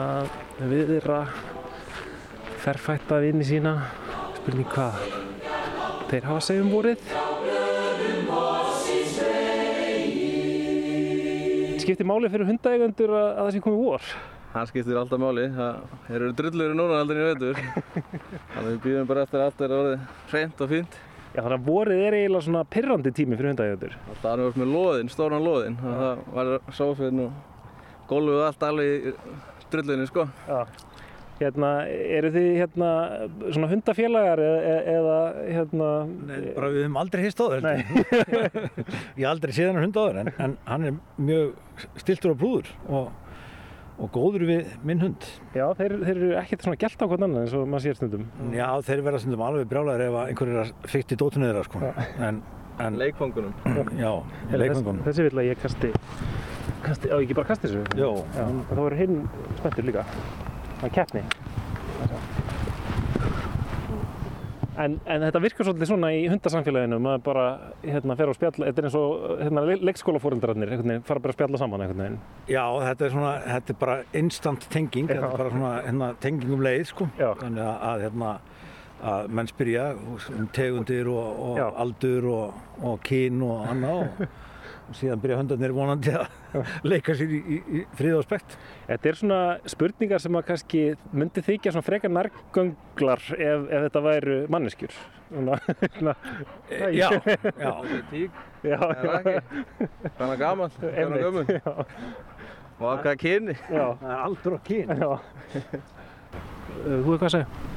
að viðra ferfætta vini sína. Spurning hvað þeir hafa segjum vorið. Skiptir máli fyrir hundaeigendur að, að það sé komið vor? Það skiptir alltaf máli. Það eru drullur núna aldrei í vetur. Þannig við býðum bara eftir að allt er orðið hreint og fínt. Já, þannig að vorið er eiginlega svona pirrandi tími fyrir hundaeigendur. Það er verið með loðin, stóran loðin. Það var sófinn og gólfið og allt alveg í drullunni, sko. Já. Hérna, eru þið hérna svona hundafélagar eða, eða hérna... Nei, bara við höfum aldrei hist áður Nei. Ég hef aldrei séð hann hund áður en, en hann er mjög stiltur og brúður og, og góður við minn hund Já, þeir, þeir eru ekkert svona gælt á hvern annan eins og maður sér stundum. Já, þeir verða stundum alveg brjálæðir ef að einhver er að fykta í dótinu þeirra sko. en, en, Leikfangunum. Já, Þessi, leikfangunum þessi vil að ég kasti, kasti, á ekki bara kasti þessu? Jó. Já, þá verður hinn spenntur líka. Það er keppni. En, en þetta virkar svolítið svona í hundasamfélaginu, maður bara hérna, fer á spjall, þetta er eins og hérna, leikskólafóreldrarnir, fara bara að spjalla saman einhvern veginn. Já, þetta er svona, þetta er bara instant tenging, þetta er bara svona hérna, tenging um leið sko. Já. þannig að, að hérna, að menn spyrja um tegundir og, og aldur og, og kyn og annað og, síðan byrja hundarnir vonandi að leika sér í, í, í frið og spekt. Þetta er svona spurningar sem að kannski myndi þykja svona frekar nærgönglar ef, ef þetta væru manneskjur. Svona, svona, E, já, já. já, Það er ekki. Þannig gaman, þannig gömul. Og að hvaða kyni. Það er aldur og kyn. Já. Þú hefur hvað að segja?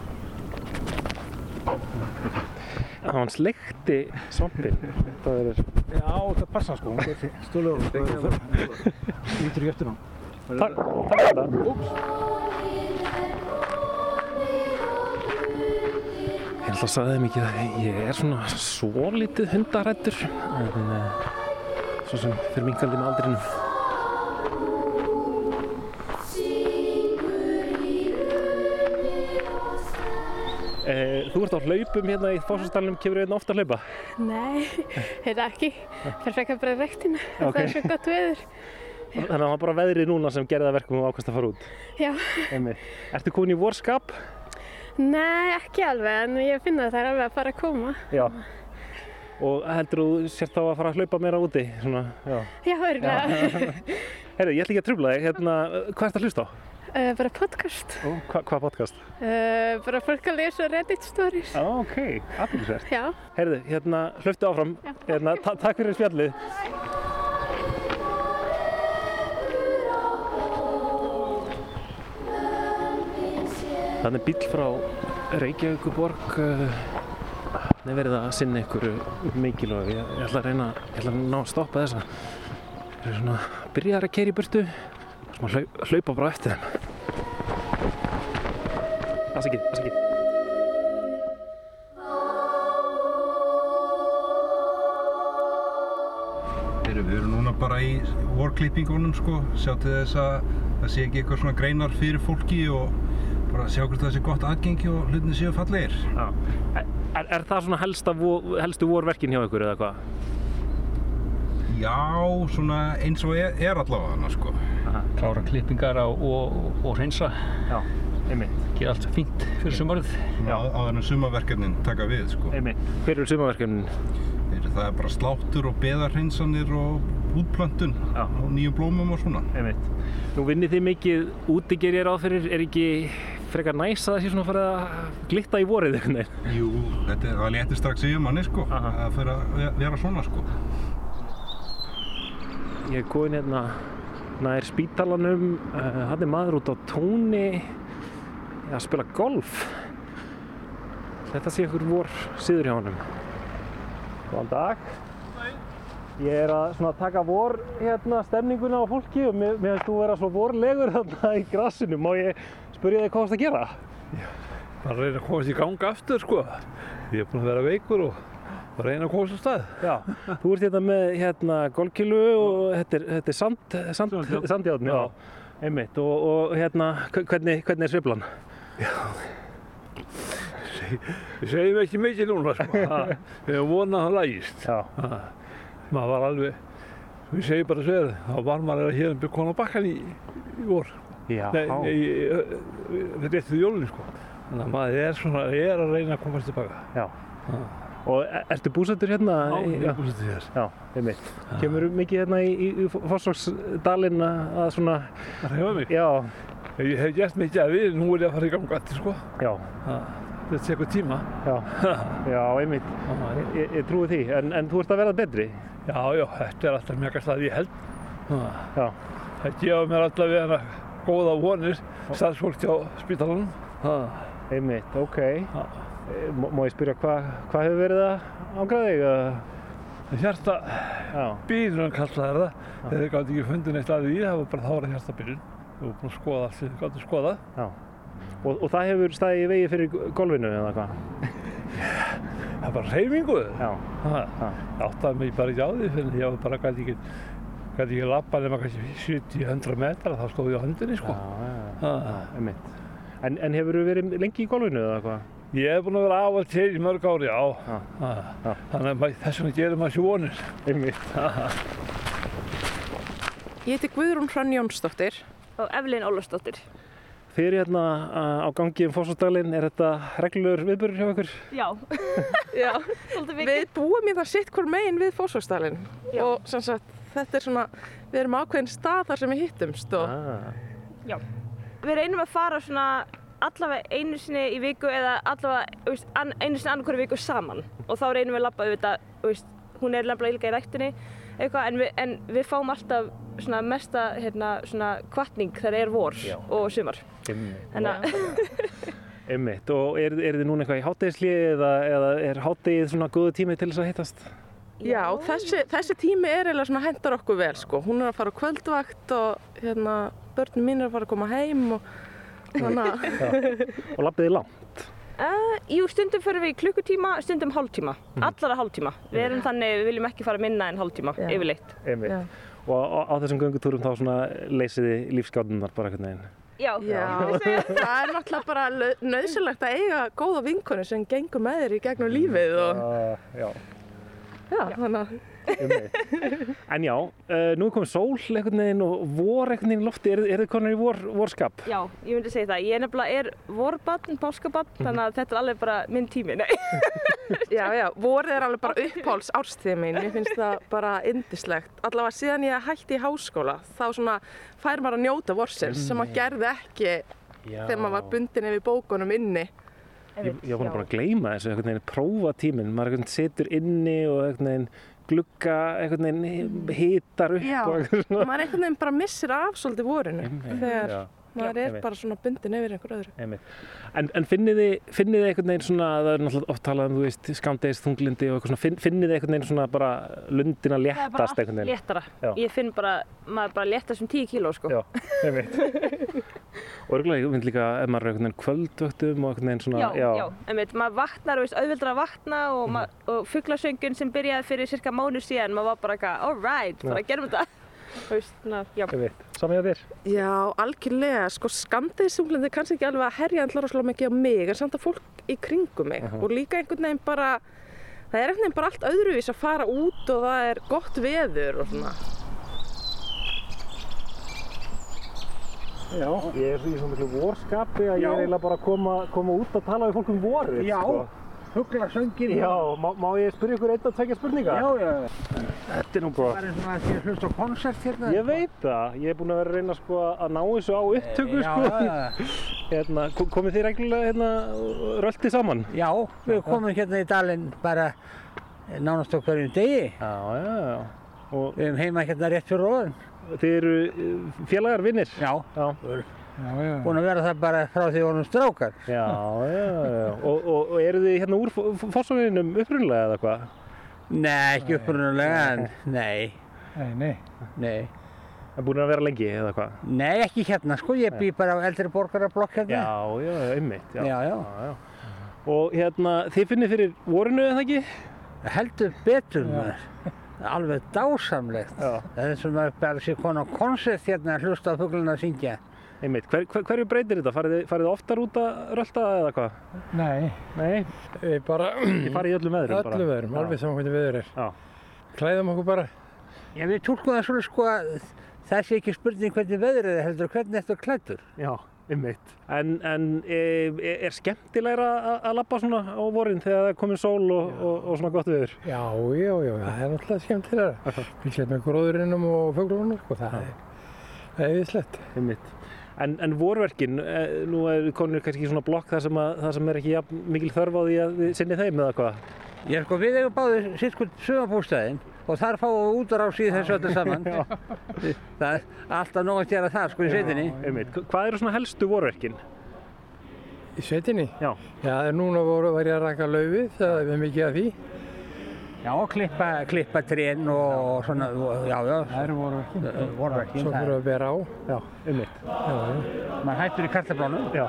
Hann sleikti svampin. Það er... Já, það passa sko. Hún er stóðlegur. Lítur eftir hann. Takk, takk fyrir þetta. Ég held að sagði þeim ekki að ég er svona svo lítið hundarættur en uh, svo sem fyrir minkandi með aldrinum. Eh, þú ert á hlaupum hérna í Fossastalunum, kemur hérna ofta að hlaupa? Nei, þetta ekki. Það er frekar bara rektina. Ok. Það er svo gott veður. Þannig að það var bara veðrið núna sem gerði það verkum og ákvæmst að fara út. Já. Einmitt. Ertu komin í vorskap? Nei, ekki alveg, en ég finna að það er alveg að fara að koma. Já. Og heldur þú sért þá að fara að hlaupa meira úti? Svona, já. Já, örgulega. Herru, ég ætla ekki að trubla þig. Hérna, hvað ert að hlusta á? Uh, bara podcast. Ó, hva, hvað podcast? Uh, bara fólk að lesa Reddit stories. Á, ok, aðeinsverð. Já. Herðu, hérna, hlöftu áfram. Hérna, ta takk fyrir spjallið. Þannig bíl frá Reykjavíkuborg uh, er verið að sinna ykkur mikilvæg ég, ég ætla að reyna, ég ætla að ná að stoppa þessa Það er svona, byrjar að keira í burtu Svo hlaup, hlaupa bara eftir þeim Afsakið, afsakið Við erum núna bara í vorklippingunum sko, sjá til þess að það sé ekki eitthvað svona greinar fyrir fólki og bara sjá hvort það sé gott aðgengi og hlutinni séu fallegir. Já. Er, er það svona helsta, helstu vorverkin hjá ykkur eða hvað? Já, svona eins og er, er allavega hana sko. Klára klippingar á, og, og hreinsa Já, einmitt gera allt fínt fyrir sumarið Já. Á þannig sumaverkefnin taka við sko. Einmitt, hver eru sumaverkefnin? Það er bara sláttur og beðarhreinsanir og útplöntun Já. og nýjum blómum og svona. Einmitt. Nú vinnið þið mikið úti ger ég ráð fyrir, er ekki frekar næs að það sé svona farið að glitta í vorið einhvern veginn? Jú, þetta er- það léttir strax yfir manni sko, að fyrir að ve- vera svona sko. Ég er komin hérna nær spítalanum, hann er maður út á tóni að spila golf. Þetta sé ykkur vor síður hjá honum. Góðan dag. Ég er að taka vor hérna stemninguna á fólki og mér, finnst þú vera svo vorlegur þarna í grassinu. Má ég spyrja þig hvað það að gera? bara reyna að komast í ganga aftur sko. Ég er búinn að vera veikur og á stað. Já, þú ert hérna með hérna golfkilu og þetta er, þetta er sand, sand, sandjárn, já, einmitt og, og hérna, hve- hvernig, hvernig er sveiflan? Við segjum ekki mikið núna sko. Ha, Við hefum vonað að það lægist. Já. Ha, Maður var alveg, við segjum bara sér, þá var maður að hérna byrja konar bakkan í, í vor. Já. Nei, við jólunni sko. Þannig að maður er svona, er að reyna að komast tilbaka. Já. Og e- ertu búsettur hérna? Já, í- ég er búsettur hér. Já, einmitt. Kemur mikið hérna í, í, Fossvagsdalinn að svona... Það hefa mig? Já. Ég hef gert mikið að við, nú er ég að fara í ganga aftur sko. Já. Ha, Þetta tekur tíma. Já, já, einmitt. Ég, ég, trúi því, en, en þú ert að verða betri? Já, já, þetta er alltaf mjög að ég held. Já. Það gefa mér alltaf við hana góða vonir, starfsfólk á spítalanum. Einmitt, ok. Eh, Má má ég spyrja hvað hva hefur verið að ángraða þig? Hjarta bílun kallaði það. Þeir gátt ekki fundið neitt að því, það var bara þá var hjarta bílun. Vorum búin að skoða allt sem þið gáttu skoðað. Já. Og, og það hefur staðið í vegi fyrir golfinu eða hvað? Það er bara reyfingu. Já. Ég áttaði mig bara ekki á því fyrir ég var bara gæti ekki, gæti ekki lappa nema kannski 70-100 metra, þá stóð ég á höndinni sko. Já, já, já. Einmitt. En, en hefur þú verið lengi í golfinu eða hvað? Ég hef búin að vera og til í mörg ári, já. Ha. Þannig að þess vegna gerir maður sér vonir. Einmitt. Ég heiti Guðrún Hrönn Jónsdóttir. Og Evelyn Ólafsdóttir. þið eru hérna á gangi um Fossásdalinn, er þetta reglur viðbörur hjá ykkur? Já, já. við búum í það sitt hver megin við Fósfjörnsdalinn og sem sagt, þetta er svona, við erum ákveðin stað þar sem við hittumst og Ah. Já. Við reynum að fara svona allavega einu sinni í viku eða allavega þú veist, an, einu sinni annarkværi viku saman og þá reynum við að labba auðvitað, hún er nefnilega líka í ræktinni eitthvað en við, en við fáum alltaf svona mesta hérna, svona kvartning þegar er vor Já. og sumar. Þannig að Einmitt, og er, er þið núna eitthvað í hátæðisli eða, eða er hátæðið svona góðu tími til þess að hittast? Já, þessi, þessi tími er eiginlega svona hendar okkur vel sko. Hún er að fara á kvöldvakt og hérna, börnum mín er að fara að koma heim og. Og lappið þið langt? Uh, jú, stundum fyrir við í klukkutíma, stundum hálftíma, allara hálftíma. Við erum þannig, við viljum ekki fara minna en hálftíma, Já. yfirleitt. Og á, á þessum göngutúrum þá svona leysið þið lífskátunar bara einhvern veginn? Já, Já, það er náttúrulega bara nöðsilegt að eiga góða vinkonu sem gengur með þér í gegnum lífið og Uh, já, já, þannig að En já, uh, nú er komið sól einhvern veginn og vor einhvern veginn í lofti, er, er þið konar í vor, vorskap? Já, ég myndi segja það. Ég er nefnilega er vorbann, páskabann, þannig að þetta er alveg bara minn tími. Nei. Já, já, vorið er alveg bara uppháls árstíð mín, ég finnst það bara indislegt. Allavega síðan ég hætti í háskóla, þá svona fær maður að njóta vorsins sem maður gerði ekki Já. þegar maður var bundin yfir bókunum inni. Ég, ég var bara að gleyma þessu, einhvern veginn prófa tíminn, maður einhvern veginn situr inni og einhvern veginn glugga, einhvern veginn hitar upp Já, og eitthvað svona. maður einhvern veginn bara missir af svolítið vorinu þegar já. Maður er bara svona bundin yfir einhver öðru. Einmitt. En, en finnið þið, einhvern veginn svona, það er náttúrulega oft talað um, þú veist, skamdegis, þunglindi og eitthvað svona, finn, finnið þið einhvern veginn svona bara er bara léttast allt einhvern veginn? léttara. Já. Ég finn bara, maður bara léttast um 10 kíló, sko. Já, einmitt. Og örgulega, ég finn líka, ef maður er einhvern veginn kvöldvöktum og einhvern veginn svona, Já, já, einmitt, maður vaknar, veist, auðvildar að vakna og, mm. og fugglasöngun sem byrjaði fyrir cirka mánu síðan, maður var bara eitthvað, all right, bara gerum þetta. Na, já. Einmitt, saman hjá þér? Já, algjörlega, sko skamdegisþunglindi er kannski ekki alveg að herja allra rosalega mikið á mig, en samt að fólk í kringum mig Aha. og líka einhvern veginn bara, það er einhvern veginn bara allt öðruvís að fara út og það er gott veður og svona. Já, ég er í svona miklu vorskapi að ég Já. er eiginlega bara að koma, koma út að tala við fólk um vorið, Já, sko. Fuglasöngin. Já, má, má ég spyrja ykkur einn að tvekja spurninga? Já, já. Þetta er nú bara... Það er að því að hlusta á konsert hérna. Ég veit það, ég er búinn að vera að reyna sko að ná þessu á upptöku Já, sko. já, já. Hérna, kom- komið þið reglulega hérna röltið saman? Já, við komum hérna í dalinn bara nánast á hverjum degi. Já, já, já. Og við erum heima hérna rétt fyrir róðin. Þið eru eh, félagar vinnir? Já. Já. Já, já. Búin að vera það bara frá því vorum strákar. Já, já, já. Og, og, og eru þið hérna úr fórsóninum upprunlega eða hvað? Nei, ekki upprunalega, en nei. Nei, nei. Nei. Það er búin að vera lengi eða hvað? Nei, ekki hérna, sko. Ég bý bara á eldri borgarablokk hérna. Já, já, einmitt. Já, Já, já. já. Og hérna, þið finnir fyrir vorinu eða ekki? Heldur betur maður. Alveg dásamlegt. Já. Það er sem að bara sé konu á konsert hérna að hlusta á fugluna að syngja. Einmitt, hver, hver, hverju breytir þetta? Farið þið, oftar út að rölda eða hvað? Nei. Nei? Við bara... Þið farið í öllum veðrum bara? Öllum veðrum, Já. alveg saman hvernig veður er. Já. Klæðum okkur bara. Já, við tólkum það svolítið sko að það sé ekki spurning hvernig veður er heldur hvernig þetta er klættur. Já, einmitt. En, en er, er skemmtilegra að- að labba svona á vorin þegar það er komin sól og, og, og svona gott viður? Já, já, já, það er náttúrulega skemmtilega. Fylgja með gróðurinnum og fuglunum, En, en vorverkin, eh, nú er konur kannski svona blokk þar sem, að, þar sem er ekki jafn mikil þörf á því að sinni þeim eða hvað? Já, sko, við eigum báðir sittkvöld sumabústæðin og þar fáum við útrás í þessu öllu saman. það er alltaf nóg að gera það, sko, í sveitinni. Hvað eru svona helstu vorverkin? Í sveitinni? Já. Já, núna voru var ég að raka laufið, það er mikið af því. Já, klippa, klippa trén og svona, já, já. Það eru vorverkin. Vorverkin, Svo það fyrir er. að bera á. Já, einmitt. Já, já. Maður hættur í kartablónu. Já.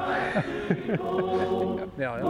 já, já.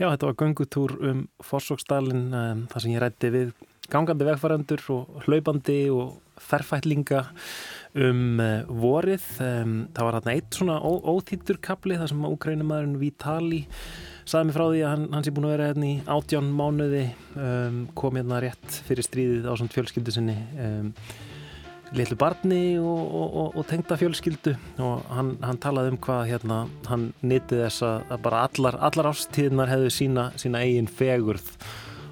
Já, þetta var göngutúr um Forsóksdalinn, um, þar sem ég rætti við gangandi vegfærandur og hlaupandi og ferfætlinga um uh, vorið. Um, það var hérna eitt svona óþýttur kapli, þar sem úgrænumæðurinn Vítali saði mig frá því að hann, hans er búin að vera hérna í átján mánuði, um, kom hérna rétt fyrir stríðið á svona fjölskyldu sinni. Um, litlu barni og, og, og, og tengda fjölskyldu og hann, hann talaði um hvað hérna, hann nýtti þess að bara allar, allar ástíðnar hefðu sína, sína eigin fegurð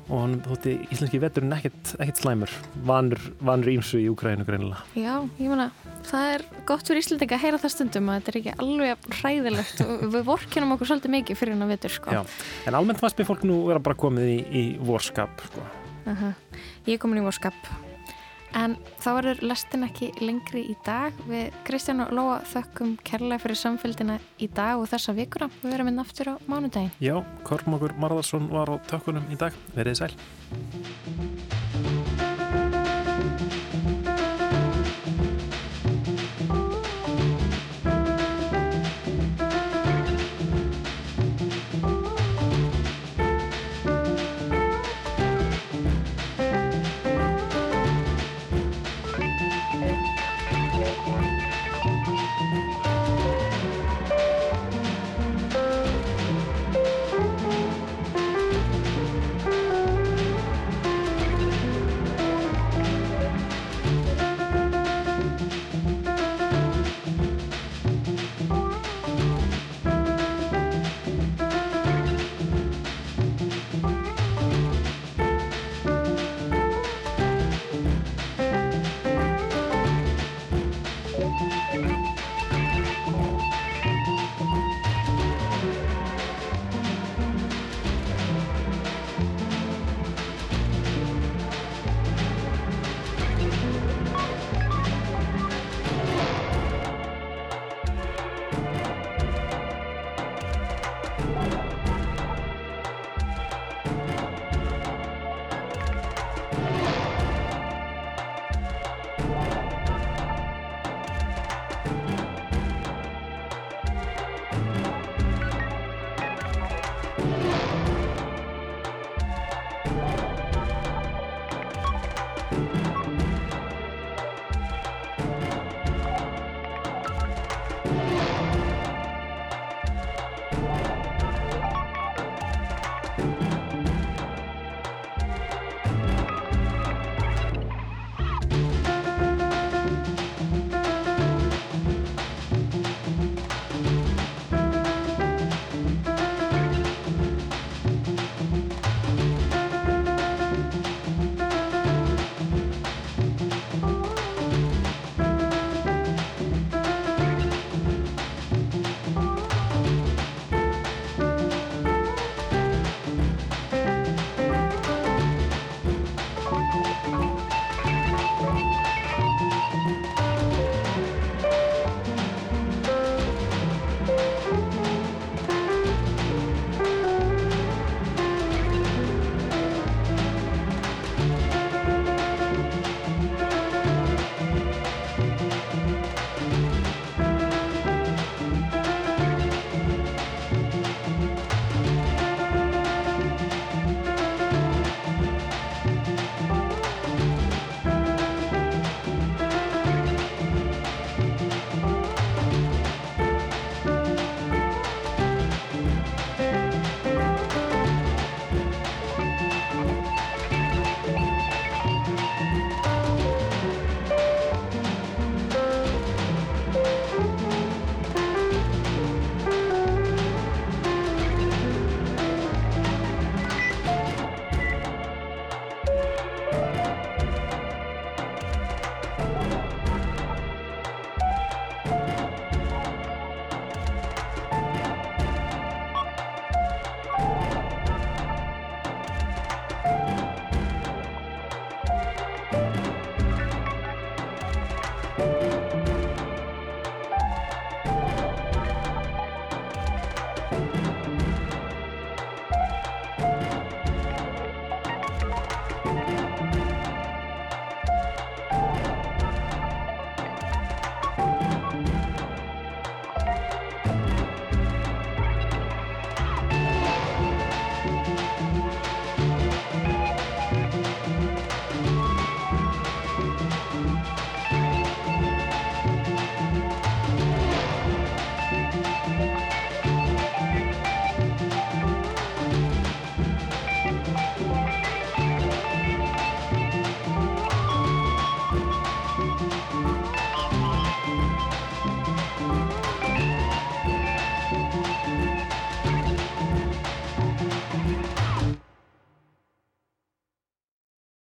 og hann þótti íslenski veturinn ekkert, ekkert slæmur vanur, ímsu í Úkræðinu greinilega. Já, ég meina, það er gott fyrir Íslandinga að heyra það stundum að þetta er ekki alveg hræðilegt og við vorkinum okkur svolítið mikið fyrir hann að vetur sko. Já, en almennt fannst mér fólk nú vera bara komið í, í vorskap sko. -huh. Ég er komin í vorskap En þá verður lestin ekki lengri í dag. Við Kristján og Lóa þökkum kærlega fyrir samfélgina í dag og þessa vikuna. Við verum inn aftur á mánudagin. Já, Kormákur Marðarsson var á tökkunum í dag. Verðið sæl.